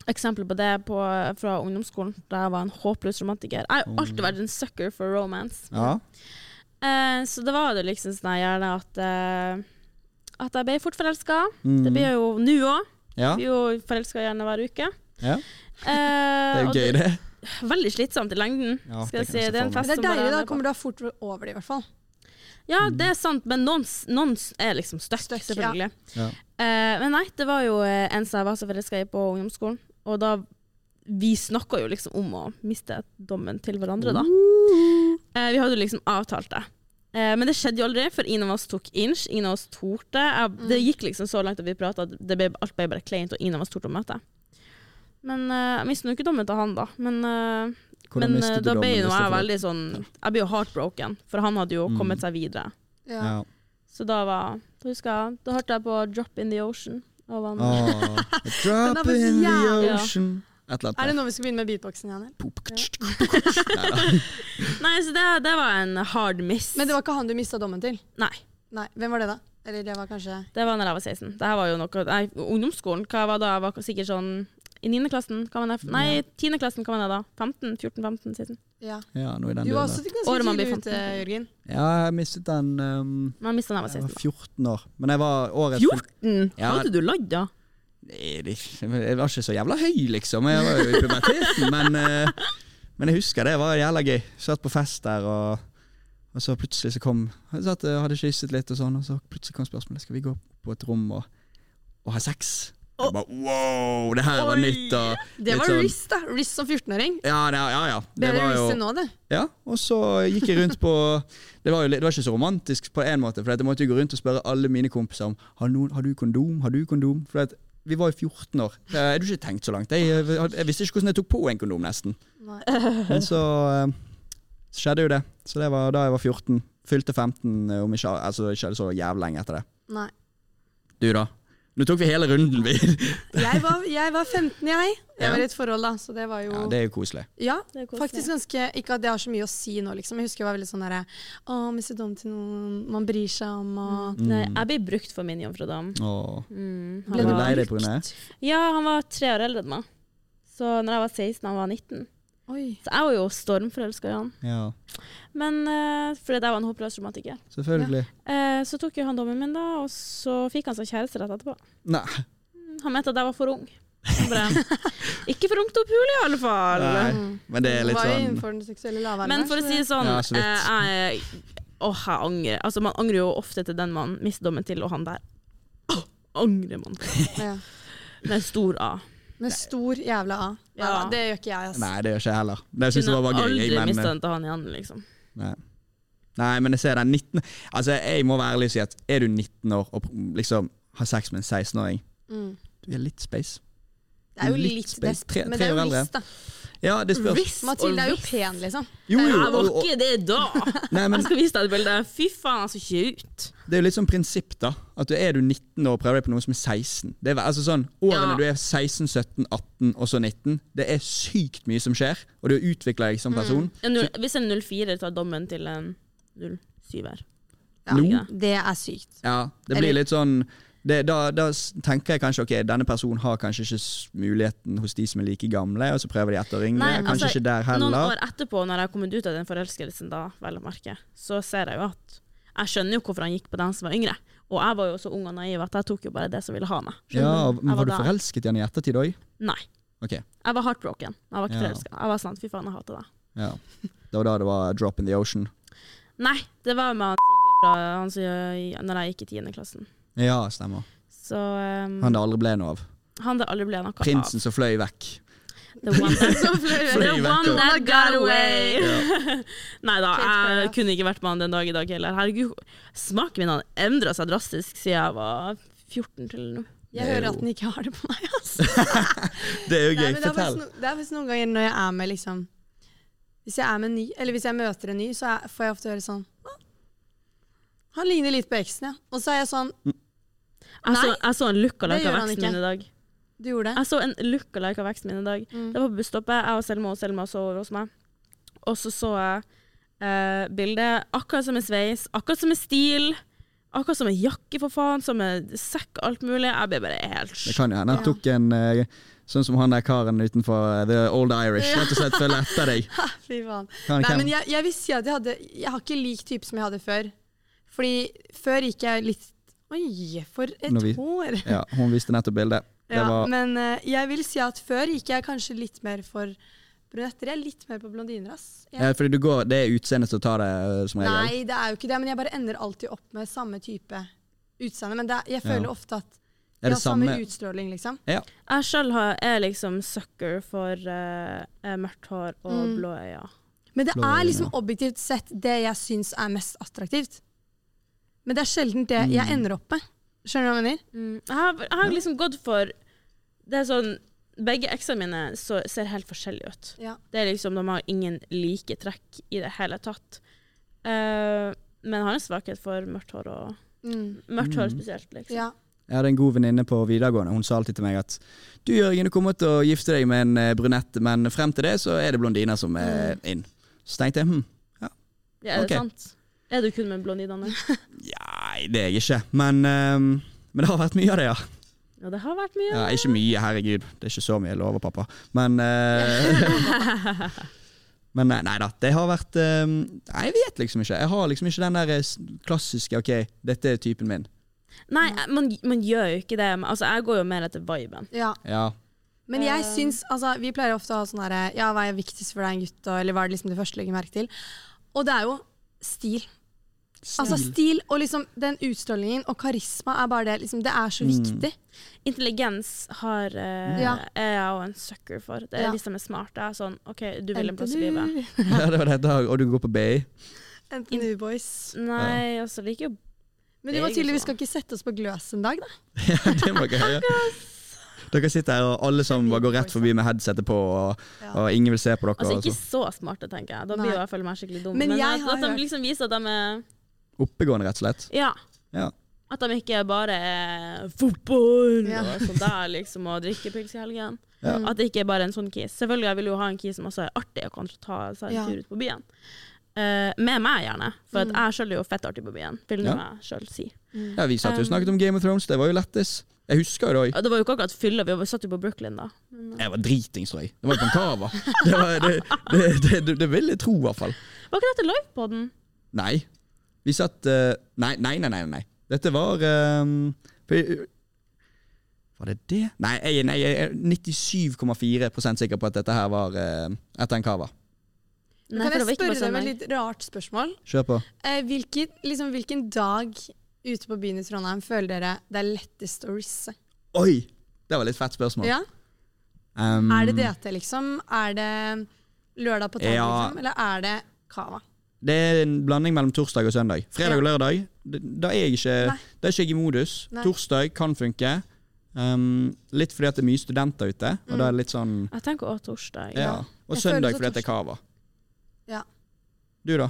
eksempler på det på, fra ungdomsskolen, da jeg var en håpløs romantiker. Jeg har jo alltid vært en sucker for romance. Ja. Eh, så det var det liksom sånn gjerne at eh, At jeg ble fort forelska. Mm. Det blir jeg jo nå òg. ja. Blir jo forelska gjerne hver uke. Ja. Eh, Det er jo gøy, det. Veldig slitsomt i lengden. Ja, skal jeg det si. Det er en fest det er deilig, da kommer du da fort over det, i hvert fall. Ja, det er sant, men noen, noen er liksom støkk, selvfølgelig. Ja. Eh, men nei, det var jo eh, en som jeg var så forelska i på ungdomsskolen, og da Vi snakka jo liksom om å miste dommen til hverandre, da. Eh, vi hadde jo liksom avtalt det. Eh, men det skjedde jo aldri, for ingen av oss tok inch. Ingen av oss torde. Det gikk liksom så langt at vi prata at det ble, alt ble bare kleint, og ingen av oss torde å møte. Men eh, jeg mistet jo ikke dommen til han, da. Men, eh, men eh, da ble jo jeg veldig sånn Jeg ble jo heartbroken, for han hadde jo Mm. kommet seg videre. Ja. Ja. Så da var Da husker jeg Da hørte jeg på 'Drop in the Ocean' av han. Åh, drop in the ocean. Et eller Er det nå vi skal begynne med beatboxen igjen? eller? Nei, så det, det var en hard miss. Men det var ikke han du mista dommen til? Nei. Nei, Hvem var det, da? Eller det var kanskje Det var da jeg var 16. Det her var jo noe Nei, ungdomsskolen, hva var da? Jeg var sikkert sånn i 9. klassen, det? Nei, 10. klassen, hva var det da? 15? 14, 15, 16? Ja. Ja, noe i den Du var også ganske Året man blir tidlig ute, 15. Jørgen. Ja, jeg mistet den um, Man mista da jeg var Jeg var 14 år. Men jeg var året 14? Ja. Hadde du ladd da? Nei, Jeg var ikke så jævla høy, liksom. Jeg var jo i puberteten, men, eh, men jeg husker det var jævla gøy. Satt på fest der, og, og så plutselig så kom Jeg satt, eh, hadde kysset litt, og sånn, og så plutselig kom spørsmålet Skal vi gå på et rom og, og ha sex. Jeg bare, wow, det her var nytt. Og Det var sånn- Riz, da. Riz som 14-åring. Ja, ja, ja, ja. Det Bedre Riz enn nå, det. Ja, og så gikk jeg rundt på Det var jo det var ikke så romantisk på en måte, for jeg måtte jo gå rundt og spørre alle mine kompiser om har, noen, har du kondom. Har du kondom? For at vi var jo 14 år. Jeg hadde ikke tenkt så langt. Jeg, jeg, jeg visste ikke hvordan jeg tok på en kondom, nesten. Nei. Men så, eh, så skjedde jo det. Så det var da jeg var 14. Fylte 15 om ikke, altså ikke så jævlig lenge etter det. Nei. Du, da? Nå tok vi hele runden, vi. Jeg var, jeg var 15, jeg. Jeg Ja. var i et forhold, da, så det var jo Ja, det er jo koselig. Ja, Det er koselig. faktisk ganske Ikke at det har så mye å si nå, liksom. Jeg husker jeg var veldig sånn derre Å, miste dom til noen man bryr seg om, og Mm. Nei, jeg blir brukt for min jomfrudom. Åh. Mm, Ble han du var- lei deg på grunn av det? Ja, han var tre år eldre enn meg. Så når jeg var 16, han var 19. Oi. Så jeg var jo stormforelska i han. Ja, Men uh, fordi jeg var en håpløs romantiker. selvfølgelig. Eh, så tok jo han dommen min, da, og så fikk han seg kjæreste rett etterpå. Nei. Han mente at jeg var for ung. Bare, ikke for ung til å pule, i alle fall. Nei. Mm. Men det er litt sånn innenfor den. Men for å si det sånn, Ja, eh, jeg, åh, jeg angrer. Altså, man angrer jo ofte til den man mister dommen til, og han der åh, angrer man på. ja. Med stor A. Med stor jævla A. Ja. det gjør ikke jeg, altså. Nei, det gjør ikke jeg heller. Det syns jeg var bare gøy. aldri jeg, Men, miste den til han igjen, liksom. nei. nei, men jeg ser den 19 Altså, jeg må være ærlig og si at er du 19 år og liksom har sex med en 16-åring, Mm. du er litt space. Det er jo Litt litt space. Tre- men det er jo. Riz, da. Ja, det spørs. Riz Mathilde er jo pen, liksom. Jo, jo. Jeg var ikke det da! nei, men Jeg skal vise deg et bilde. Fy faen, han ser ikke ut. det er jo litt sånn prinsipp, da. At du er du 19 år og prøver deg på noe som er 16. Det er, altså sånn, Årene Ja. du er 16, 17, 18 og så 19, det er sykt mye som skjer. Og du utvikler deg som person. En null- Hvis en 04 tar dommen til en 07-er. Ja, Nå? Det er sykt. Ja, det blir litt sånn det, da, da tenker jeg kanskje ok, denne personen har kanskje ikke muligheten hos de som er like gamle, og så prøver de etter å ringe. Nei, kanskje altså, ikke der heller. Noen år etterpå, når jeg har kommet ut av den forelskelsen, da, vel å merke, så ser jeg jo at Jeg skjønner jo hvorfor han gikk på den som var yngre. Og jeg var jo så ung og naiv at jeg tok jo bare det som ville ha meg. Skjønner Ja, men Var du forelsket i han i ettertid òg? Nei. Ok, Jeg var heartbroken. Jeg var ikke Ja. forelska. Jeg var sånn fy faen, jeg hater deg. ja. Det var da det var drop in the ocean. Nei, det var med han Sigurd fra han når jeg gikk i tiende klassen. Ja, stemmer. Så um, Han det aldri ble noe av. han det aldri ble noe Prinsen som fløy vekk. The one that, the one that got away. Ja. Nei da, jeg kunne ikke vært med han den dag i dag heller. Herregud, smaken min har endra seg drastisk siden jeg var 14 til nå. Jeg er hører at den ikke har det på meg. Altså. Det er jo gøy. men det, faktisk Fortell. no, det er faktisk noen ganger når jeg er med liksom Hvis jeg er med ny, eller hvis jeg møter en ny, så er, får jeg ofte høre sånn Han ligner litt på eksen, ja. Og så er jeg sånn Jeg så, jeg så en lookalike av veksten min i dag. Du gjorde det. Jeg så en lookalike av veksten min i dag. Mm. Det var på busstoppet. Jeg og Selma og Selma så over hos meg. Og så så jeg eh, bildet. Akkurat som med sveis, akkurat som med stil. Akkurat som med jakke, for faen. Som med sekk, alt mulig. Jeg ble bare helt Det kan jo hende han tok en eh, sånn som han der karen utenfor eh, The Old Irish. Rett og slett følge etter deg. Fy faen. Kan, Nei, men jeg, jeg vil si at jeg hadde Jeg har ikke lik type som jeg hadde før. Fordi før gikk jeg litt Oi, for et vi- hår! ja, hun viste nettopp bildet. Det Ja, var, men uh, jeg vil si at før gikk jeg kanskje litt mer for brunetter. Jeg er litt mer på blondiner, ass. Jeg, ja, fordi du går, det er utseendet som tar det, eh, som regel. nei, det er jo ikke det, men jeg bare ender alltid opp med samme type utseende. Men det, er- jeg føler Ja. ofte at jeg har samme utstråling, liksom. Jeg sjøl er liksom sucker for eh, mørkt hår og Mm. blå øyne. Men det Blå er øyne. liksom objektivt sett det jeg syns er mest attraktivt. Men det er sjelden det jeg Mm. ender opp med. Skjønner du hva jeg mener? Mm. Jeg, har, jeg har liksom gått for Det er sånn Begge eksene mine så, ser helt forskjellige ut. Ja. Det er liksom, De har ingen like trekk i det hele tatt. Uh, men har en svakhet for mørkt hår, og Mm. mørkt hår Mm. spesielt. liksom. ja. Jeg hadde en god venninne på videregående. Hun sa alltid til meg at du Jørgen, du kommer til å gifte deg med en eh, brunett, men frem til det så er det blondiner som er inn. Så tenkte jeg hm, Ja, er det okay. sant? Er du kun med blondinene? Nei, det er jeg ikke. Men, ehm, men det har vært mye av det, ja. Ja, det har vært mye. ja. Ikke mye, herregud. Det er ikke så mye, jeg lover, pappa. Men uh, Men nei, nei da. Det har vært ehm, Nei, jeg vet liksom ikke. Jeg har liksom ikke den der klassiske OK, dette er typen min. Nei, man, man gjør jo ikke det. men Altså, jeg går jo mer etter viben. ja. Ja. Men jeg Eh. syns altså, Vi pleier ofte å ha sånn herre Ja, hva er viktigst for deg, en gutt? Og, eller hva er det liksom det første du legger merke til? Og det er jo stil. Altså stil og liksom den utstrålingen og karisma er bare det liksom, Det er så Mm. viktig. Intelligens har, eh, Ja. er jeg òg en sucker for. Det er Ja. de som er smarte. er Sånn, OK, du vil en plass i livet. ja, det var det i. Og du går på BI? Enten du, boys. Nei, altså, liker jo Men du må Jeg tydeligvis skal ikke sette oss på gløs en dag, da. Ja, det må jeg gjøre. Dere sitter her, og alle som bare går rett forbi med headsetet på, og, og ingen vil se på dere. Altså, ikke så. så smarte, tenker jeg. Da blir jo jeg føler meg skikkelig dum. Men Men, jeg at, har at de liksom viser at de er Oppegående, rett og slett. Ja. Ja. At de ikke bare er fotball Ja. og sånn der, liksom, og drikkepils i helgen. Ja. Mm. At det ikke er bare en sånn kis. Selvfølgelig jeg vil jo ha en kis som også er artig og kan ta seg en Ja. tur ut på byen. Uh, med meg, gjerne. For at Mm. jeg sjøl er jo fett artig på byen, vil Ja. jeg sjøl si. Mm. Ja, Vi satt jo og snakket om Game of Thrones, det var jo lettis. Jeg husker jo det òg. Det var jo ikke akkurat fylla, vi satt jo på Brooklyn da. Men, eh, Jeg var dritings, tror jeg. Det var jo på en cava. Det, var- det, det, det, det, vil jeg tro, i hvert fall. var ikke dette livepodden? Nei. Vi satt uh, Nei, nei, nei. nei, nei. Dette var um, for- Var det det? Nei, jeg, nei, jeg er 97,4% sikker på at dette her var uh, etter en cava. Nei, kan jeg spørre deg om et litt rart spørsmål? Kjør på. Eh, hvilken, liksom, hvilken dag ute på byen i Trondheim føler dere det er lettest å risse? Oi! Det var litt fett spørsmål. Ja? Um, Er det DT, liksom? Er det lørdag på tag, Ja. liksom? Eller er det Cava? Det er en blanding mellom torsdag og søndag. Fredag og lørdag, da er jeg ikke, da er ikke jeg i modus. Nei. Torsdag kan funke. Um, litt fordi at det er mye studenter ute, og da er det litt sånn Jeg tenker også torsdag. Ja. Og Mm. Jeg søndag fordi at det er cava. Ja. Du, da?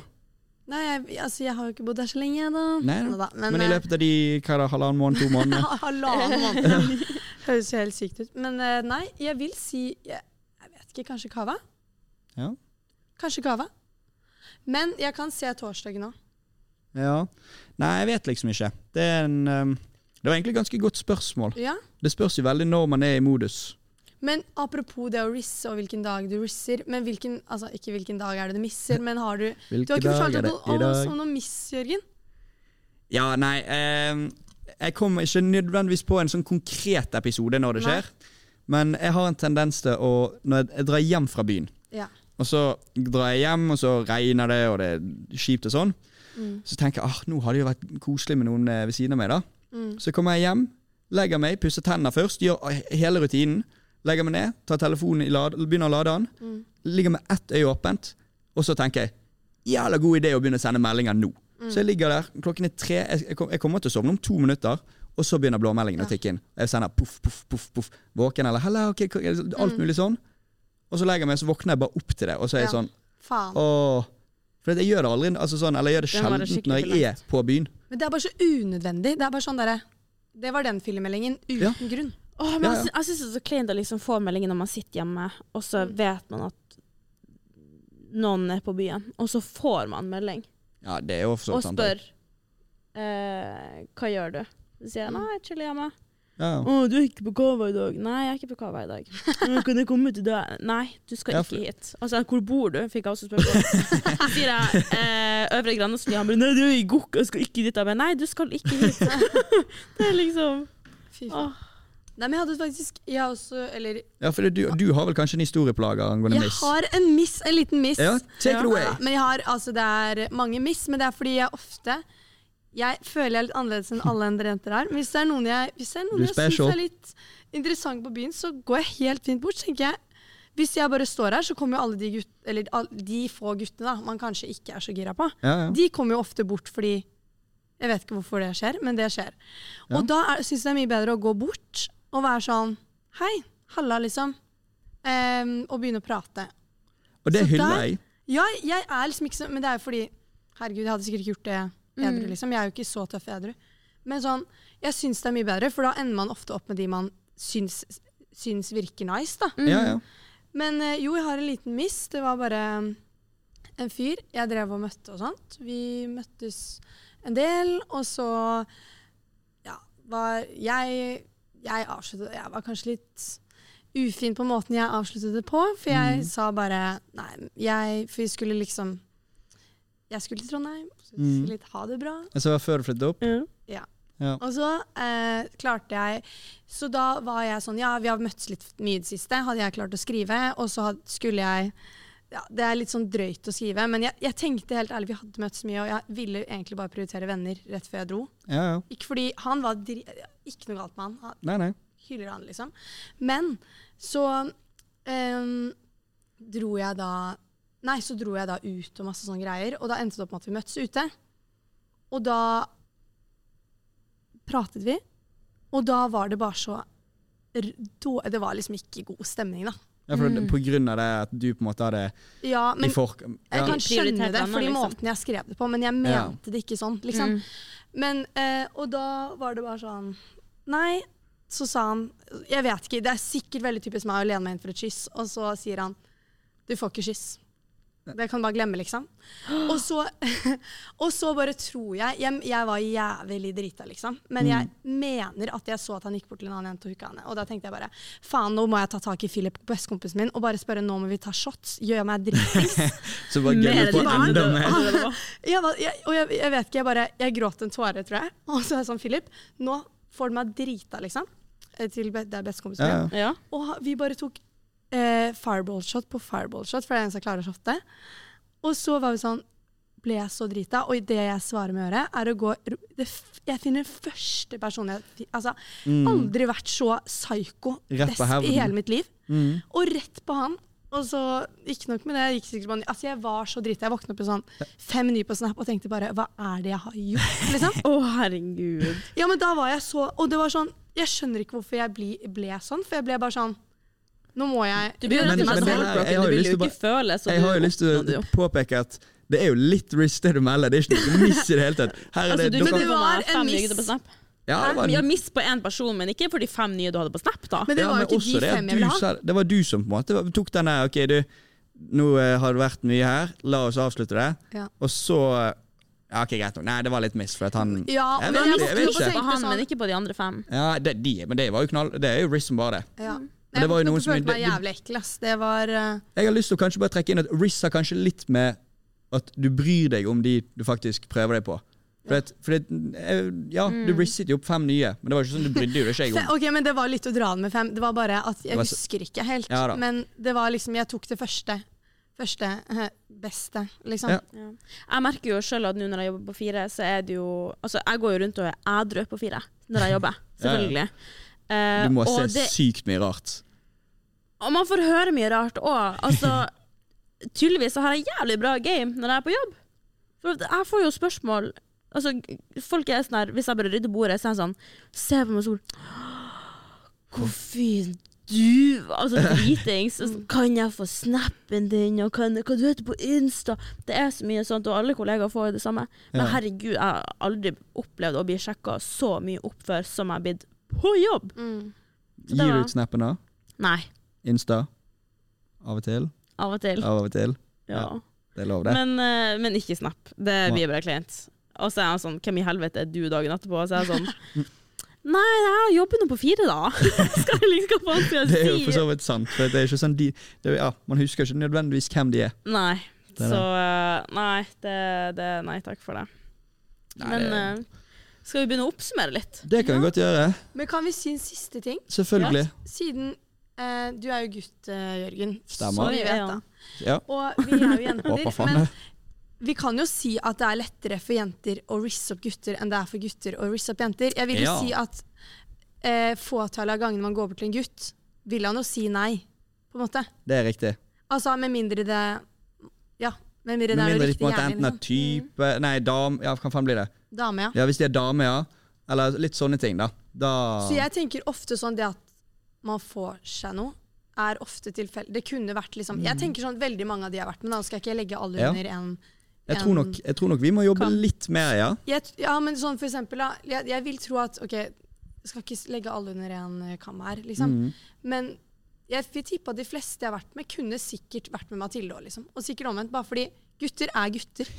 Nei, jeg, altså, jeg har jo ikke bodd der så lenge, da. Nei, da. Men. Men, i løpet av de hva er det, halvannen måned, to måneder eh, Halvannen måned. Høres jo helt sykt ut. Men eh, nei, jeg vil si Jeg, jeg vet ikke, kanskje Cava? Ja. Kanskje Cava. Men jeg kan se torsdagen òg. Ja. Nei, jeg vet liksom ikke. Det er en um, Det var egentlig et ganske godt spørsmål. Ja. Det spørs jo veldig når man er i modus. Men apropos det å risse og hvilken dag du risser Men hvilken, altså ikke hvilken dag er det du misser, men har du Du har Hvilke ikke fortalt i dag? om noe miss, Jørgen? Ja, nei um, Jeg kommer ikke nødvendigvis på en sånn konkret episode når det Nei. skjer. Men jeg har en tendens til å Når jeg, jeg drar hjem fra byen, Ja. Og så drar jeg hjem, og så regner det, og det er kjipt og sånn, Mm. så tenker jeg ah, nå hadde det jo vært koselig med noen eh, ved siden av meg. da Mm. Så kommer jeg hjem, legger meg, pusser tennene først, gjør hele rutinen. Legger meg ned, tar telefonen i lad, begynner å lade den. Mm. Ligger med ett øye åpent, og så tenker jeg jævla god idé å begynne å sende meldinger nå. Mm. Så jeg ligger der, klokken er tre, jeg, jeg kommer til å sovne om to minutter, og så begynner blåmeldingen å tikke inn. Jeg sender poff, poff, poff, poff. Våken eller hello, ok, ok, alt Mm. mulig sånn. Og så legger jeg meg, så våkner jeg bare opp til det, og så er jeg Ja. sånn Faen. åh. For jeg gjør det aldri, altså sånn, eller jeg gjør det sjelden skikkelig når jeg er på byen. Men det er bare så unødvendig. Det er bare sånn derre Det var den filmmeldingen uten Ja. grunn. Åh, men Ja, jeg ja. sy- Jeg syns det er så kleint å liksom få meldingen når man sitter hjemme, og så Mm. vet man at noen er på byen, og så får man melding Ja, det er jo for så og vidt sant. spør eh, hva gjør du? Så sier jeg nei, jeg chiller hjemme. Ja. Å, du er ikke på Kava i dag? Nei, jeg er ikke på Kava i dag. «Men Kan jeg komme til deg? Nei, du skal Ja, ikke hit. Altså, hvor bor du? Fikk jeg også spørsmål. Så sier jeg eh, Øvre Grandasli. Han bare nei, du er i Gokk, jeg skal ikke dit. Jeg bare nei, du skal ikke hit. det er liksom Fy faen. åh. Nei, men jeg hadde faktisk Jeg har også Eller ja for du, du har vel kanskje en historieplage angående jeg miss? har en miss, en liten miss. Ja, take it away. Men jeg har, altså det er mange miss, men det er fordi jeg ofte Jeg føler jeg er litt annerledes enn alle andre jenter her. Men hvis det er noen jeg, hvis det er noen jeg syns er litt interessant på byen, så går jeg helt fint bort. tenker jeg Hvis jeg bare står her, så kommer jo alle de gutt, eller de få guttene da, man kanskje ikke er så gira på, Ja, ja. de kommer jo ofte bort fordi Jeg vet ikke hvorfor det skjer, men det skjer. Ja. Og da syns jeg det er mye bedre å gå bort og være sånn Hei, halla, liksom. Um, og begynne å prate. Og det hyller jeg. Ja, jeg er liksom ikke så Men det er jo fordi Herregud, jeg hadde sikkert ikke gjort det edru, Mm. liksom. Jeg er jo ikke så tøff edru. Men sånn, jeg syns det er mye bedre, for da ender man ofte opp med de man syns, syns virker nice, da. Mm. Ja, ja. Men eh, jo, jeg har en liten miss. Det var bare um, en fyr jeg drev og møtte og sånt. Vi møttes en del, og så ja, var jeg Jeg avsluttet Jeg var kanskje litt ufin på måten jeg avsluttet det på, for jeg Mm. sa bare Nei, jeg For vi skulle liksom Jeg skulle til Trondheim, så Mm. skulle litt ha det bra. Altså, før du flyttet opp? Ja. Ja. Og så eh, klarte jeg Så da var jeg sånn Ja, vi har møttes litt mye i det siste, hadde jeg klart å skrive. Og så had, skulle jeg ja, Det er litt sånn drøyt å skrive, men jeg, jeg tenkte helt ærlig Vi hadde møttes mye, og jeg ville egentlig bare prioritere venner rett før jeg dro. Ja, ja. Ikke fordi han var dri Ikke noe galt med han. han Nei, nei. hyller han, liksom. Men så eh, dro jeg da Nei, så dro jeg da ut og masse sånne greier, og da endte det opp med at vi møttes ute. Og da pratet vi, og da var det bare så Det var liksom ikke god stemning, da. Ja, for Mm. På grunn av det at du på en måte hadde Ja, men i ja. jeg kan skjønne det, fordi liksom. måten jeg skrev det på, men jeg Ja. mente det ikke sånn, liksom. Mm. Men, eh, og da var det bare sånn Nei, så sa han Jeg vet ikke, det er sikkert veldig typisk meg å lene meg inn for et kyss, og så sier han Du får ikke kyss. Det kan du bare glemme, liksom. Og så, og så bare tror jeg Jeg, jeg var jævlig drita, liksom. Men jeg mener at jeg så at han gikk bort til en annen jente og hooka henne. Og da tenkte jeg bare faen, nå må jeg ta tak i Philip, bestekompisen min, og bare spørre nå må vi ta shots. Gjør meg dritings? Så bare gøy gønner på det. mer. Jeg, jeg, og jeg, jeg vet ikke, jeg bare Jeg gråt en tåre, tror jeg. Og så er jeg sånn, Philip, nå får du meg drita, liksom. Eh, Til det er bestekompisen min. ja. Ja. Og vi bare tok eh, fireball shot på fireball shot, for det er en som klarer å shotte. Og så var vi sånn ble jeg så drita, og det jeg svarer med gjøre, er å gå det, Jeg finner første person jeg Altså, Mm. aldri vært så psycho best i hele mitt liv. Mm. Og rett på han. Og så, ikke nok med det, jeg gikk sikkert på en- altså jeg var så drita. Jeg våkna opp i sånn fem nye på Snap og tenkte bare hva er det jeg har gjort? liksom. Å, herregud. Ja, men da var jeg så Og det var sånn Jeg skjønner ikke hvorfor jeg ble, ble sånn, for jeg ble bare sånn Nå må jeg Du blir jo Men- men jeg har Du vil jo ikke føle så Jeg har jo lyst til å påpeke at det er jo litt risk det du melder. Det er ikke noe miss i det hele tatt. Her er Altså, det, du men det var en miss. ja, det var Vi har en- mist på én person, men ikke for de fem nye du hadde på Snap, da. Men det ja, var men jo ikke de det fem jeg ville ha. Det var du som på en måte tok den der OK, du, nå eh, har det vært mye her, la oss avslutte det. Ja. Og så Ja, OK, greit nok. Nei, det var litt miss, for at han Ja, Jeg men jeg, jeg jeg jeg, jeg, jeg. På tenkte han, sånn men ikke på de andre fem. Ja, det, de, men det var jo knall Det er jo risk som bare det. ja. Men Jeg det var jo noen som- følte meg det- det- jævlig ekkel. Ass. Det var eh, Jeg har lyst til å kanskje bare trekke inn at Riz har kanskje litt med at du bryr deg om de du faktisk prøver deg på. For det, for det, ja, ja, du risset jo opp fem nye, men det var ikke sånn du brydde jo deg ikke om. Ok, men det var litt å dra den med fem. Det var bare at Jeg husker ikke helt. Ja men det var liksom Jeg tok det første. Første eh, beste, liksom. Ja. Ja. Jeg merker jo sjøl at nå når jeg jobber på fire, så er det jo Altså, jeg går jo rundt og er ædru på fire når jeg jobber. Ja, ja. Selvfølgelig. Eh, Du må se det- sykt mye rart. Og man får høre mye rart òg. Altså, tydeligvis så har jeg jævlig bra game når jeg er på jobb. For jeg får jo spørsmål Altså, folk er sånn her Hvis jeg bare rydder bordet, så er jeg sånn Se på meg, Sol. Hvor fin du Altså dritings. Kan jeg få snappen din, og kan, hva du heter på Insta? Det er så mye sånt, og alle kollegaer får jo det samme. Men herregud, jeg har aldri opplevd å bli sjekka så mye opp før som jeg har blitt på jobb. Mm. Så Gir du ut snappen da? Nei, Insta? Av og til? av og til. Av og til? Ja. Det er lov, det. Men, uh, men ikke Snap. Det blir bare kleint. Og så er han sånn Hvem i helvete er du dagen etterpå? Og så er jeg sånn Nei, jeg jobber nå på fire, da. Skal jeg liksom hva skal Det er jo for så vidt sant. For det er ikke sånn de, det er, ja, Man husker ikke nødvendigvis hvem de er. Nei. Det er Så eh, nei, det, det Nei takk for det. Nei, Men det- eh, skal vi begynne å oppsummere litt? Det kan vi godt gjøre. Men kan vi si en siste ting? Selvfølgelig. Siden eh, du er jo gutt, eh, Jørgen. Stemmer. Så vi vet da. Ja. Og vi er jo jenter. Håper men vi kan jo si at det er lettere for jenter å risse opp gutter enn det er for gutter å risse opp jenter. Jeg vil jo Ja. si at eh, fåtallet av gangene man går bort til en gutt, vil han jo si nei, på en måte. Det er riktig. Altså med mindre det med mindre det er noe de riktig måte enten er type type Nei, dame Ja, hva faen blir det? Dame, ja. Ja, Hvis de er dame, ja. Eller litt sånne ting, da. da Så jeg tenker ofte sånn det at man får seg noe, er ofte tilfeldig. Det kunne vært liksom Jeg tenker sånn veldig mange av de jeg har vært med, da skal jeg ikke legge alle Mm. Ja. under en jeg, tror nok, jeg tror nok vi må jobbe Kan. litt mer, ja. jeg, Ja, men sånn for eksempel. Jeg, jeg vil tro at OK, jeg skal ikke legge alle under en kam her, liksom. Mm. Men jeg vil tippe at de fleste jeg har vært med, kunne sikkert vært med Mathilde òg, liksom. Og sikkert omvendt, bare fordi gutter er gutter.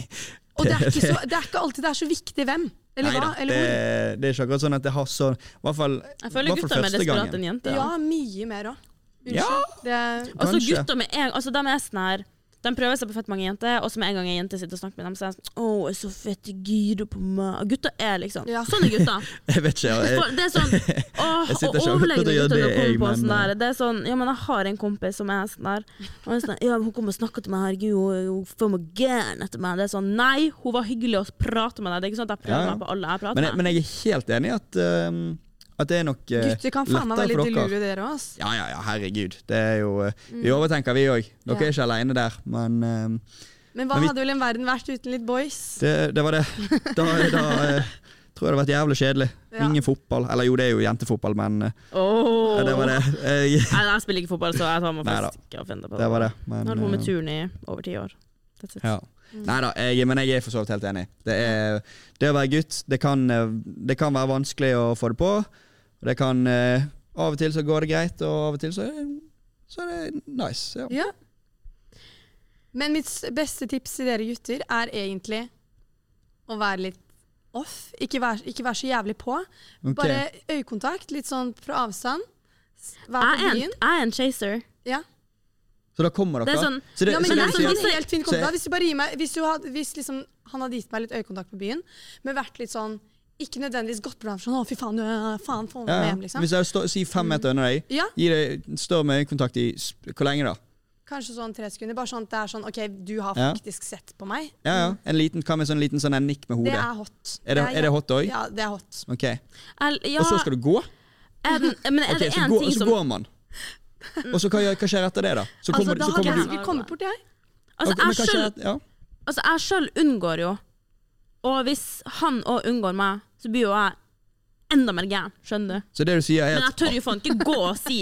Og det er ikke, så, det er ikke alltid det er så viktig hvem, eller Neida, hva, eller det, hvor. det er ikke akkurat sånn at det har så I hvert fall, Jeg føler hvert fall gutter er mer første desperat gangen. enn jenter. Ja, mye mer òg. Ja. Unnskyld. Det, Altså gutter med en altså, de er sånn her De prøver seg på fett mange jenter, og så med en gang en jente sitter og snakker med dem, så er de sånn Å, jeg er så fett gira på meg. Gutter er liksom Ja. Sånn er gutter. Jeg vet ikke. Jeg, For Det er sånn Åh, Jeg sitter og ikke og overlegne gutter det, som kommer jeg, på sånn eh. der. Det er sånn Ja, men jeg har en kompis som er sånn der. Og jeg er sånn, ja, hun kommer og snakker til meg, herregud, hun, hun får meg gæren etter meg. Det er sånn Nei, hun var hyggelig å prate med deg. Det er ikke sånn at jeg prøver Ja, ja. meg på alle jeg prater men, jeg, med. men jeg er helt enig i at, um, at det er nok uh, gutter kan faen meg være litt lure, dere. òg. Ja, ja, ja, herregud. Det er jo uh, Vi overtenker, vi òg. Dere Mm. Ja. er ikke alene der, men uh, Men hva Men vi- hadde vel en verden vært uten litt boys? det, det var det. Da, da uh, tror jeg det hadde vært jævlig kjedelig. Ja. Ingen fotball. Eller jo, det er jo jentefotball, men uh, Åh. det var det. Nei, jeg spiller ikke fotball, så jeg tar meg faktisk ikke finne på det var det. Men, holdt på med turn i over ti år. That's it. Ja. Nei da, jeg, men jeg er for så vidt helt enig. Det, er, det å være gutt, det kan, det kan være vanskelig å få det på. Og det kan eh, Av og til så går det greit, og av og til så så er det nice. Ja. Ja. Men mitt beste tips til dere gutter er egentlig å være litt off. Ikke være, ikke være så jævlig på. Okay. Bare øyekontakt, litt sånn fra avstand. Vær på en, byen. jeg er en chaser. Ja. Så da kommer dere? Det er sånn- så det, ja, men så det det er sånn, si helt fint kontakt. kommentar. hvis du bare gir meg Hvis, du hadde, hvis liksom, han hadde gitt meg litt øyekontakt på byen, men vært litt sånn Ikke nødvendigvis gått på ham sånn 'Å, fy faen, du er faen, få meg ja, ja. hjem', liksom. Hvis jeg står, sier fem meter under deg, Ja, gi deg, større øyekontakt i Hvor lenge da? kanskje sånn tre sekunder. Bare sånn at det er sånn OK, du har Ja. faktisk sett på meg. Ja, ja. En liten, hva med sånn liten sånn en nikk med hodet? Det er hot. Er det, er det hot òg? Ja, det er hot. Ok. Jeg, ja, Og så skal du gå? er den, men er Ok, det så, ting går, ting så går man. Og så hva, hva skjer etter det, da? Så Altså, kommer, da så hadde kommer jeg du kommet bort, jeg. Altså, okay, jeg sjøl ja. altså, unngår jo Og hvis han òg unngår meg, så blir jo jeg enda mer gæren. Skjønner du? Så det du sier er Men jeg tør jo faen ikke gå og si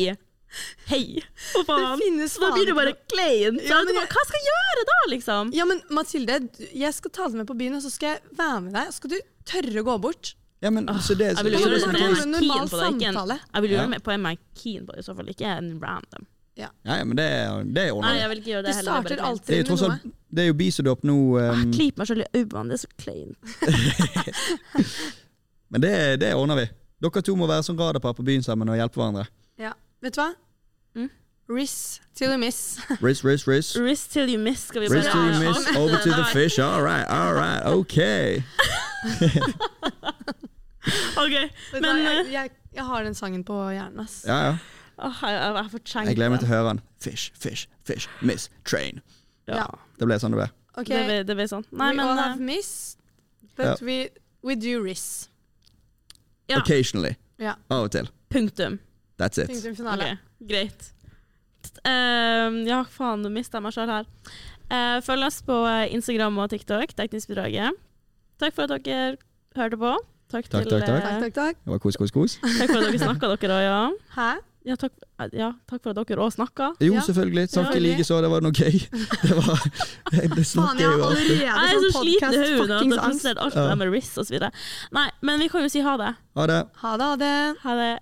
hei. For faen. Det da blir det bare kleint. Ja, jeg Hva skal jeg gjøre da, liksom? Ja, men Mathilde, jeg skal ta deg med på byen, og så skal jeg være med deg. Skal du tørre å gå bort? Ja, men altså det, Jeg vil jo gjøre det det med er en keen normal på det, ikke en samtale. Jeg vil jo Ja. gjøre meg på en keen på det, i så fall. Ikke en random. Ja, ja, men det, det er Nei, jeg vil ikke gjøre Du det heller. det er starter kleint. Det er jo alltid tross alt noe. Det er jo bisodopp nå, Jeg um, klyper meg selv i øynene, det er så kleint. men det, det ordner vi. Dere to må være som radarpar på byen sammen og hjelpe hverandre. Ja. Vet du hva? Mm. Riss till you miss. Riss, riss, riss. Risk till you miss, skal vi bare till you miss, over to the fish. All right, all right, ok. OK, Vet du men jeg, eh, jeg, jeg har den sangen på hjernen. ass. Ja, ja. Åh, jeg, jeg, jeg Jeg gleder meg til å høre den. Fish, fish, fish, miss, train. Ja, Ja. Det ble sånn det ble. Okay. det, ble- det ble sånn. Nei, We men all eh, have miss, but Ja. we, we do riss. Ja. Occasionally. Ja. Av og til. punktum. That's it. Punktum finale. Ok, greit. Ehm, ja, faen, nå mista jeg meg sjøl her. Eh, følg oss på eh, Instagram og TikTok, Teknisk-bidraget. Takk for at dere hørte på. Takk, Takk, til, takk, takk. eh, Takk, takk, takk. Det var kos, kos, kos. takk for at dere snakka, dere òg, ja. Hæ? Ja takk, ja. takk for at dere òg snakka. Jo, Ja. selvfølgelig. Takk i like så. Det var noe gøy. Det var Det Faen, snakker jeg jo har alltid. allerede Jeg er så sånn sliten i podcast hodet at jeg har alt det der med RIS og så videre. Nei, men vi kan jo si ha det. Ha det. Ha det, ha det. Ha det.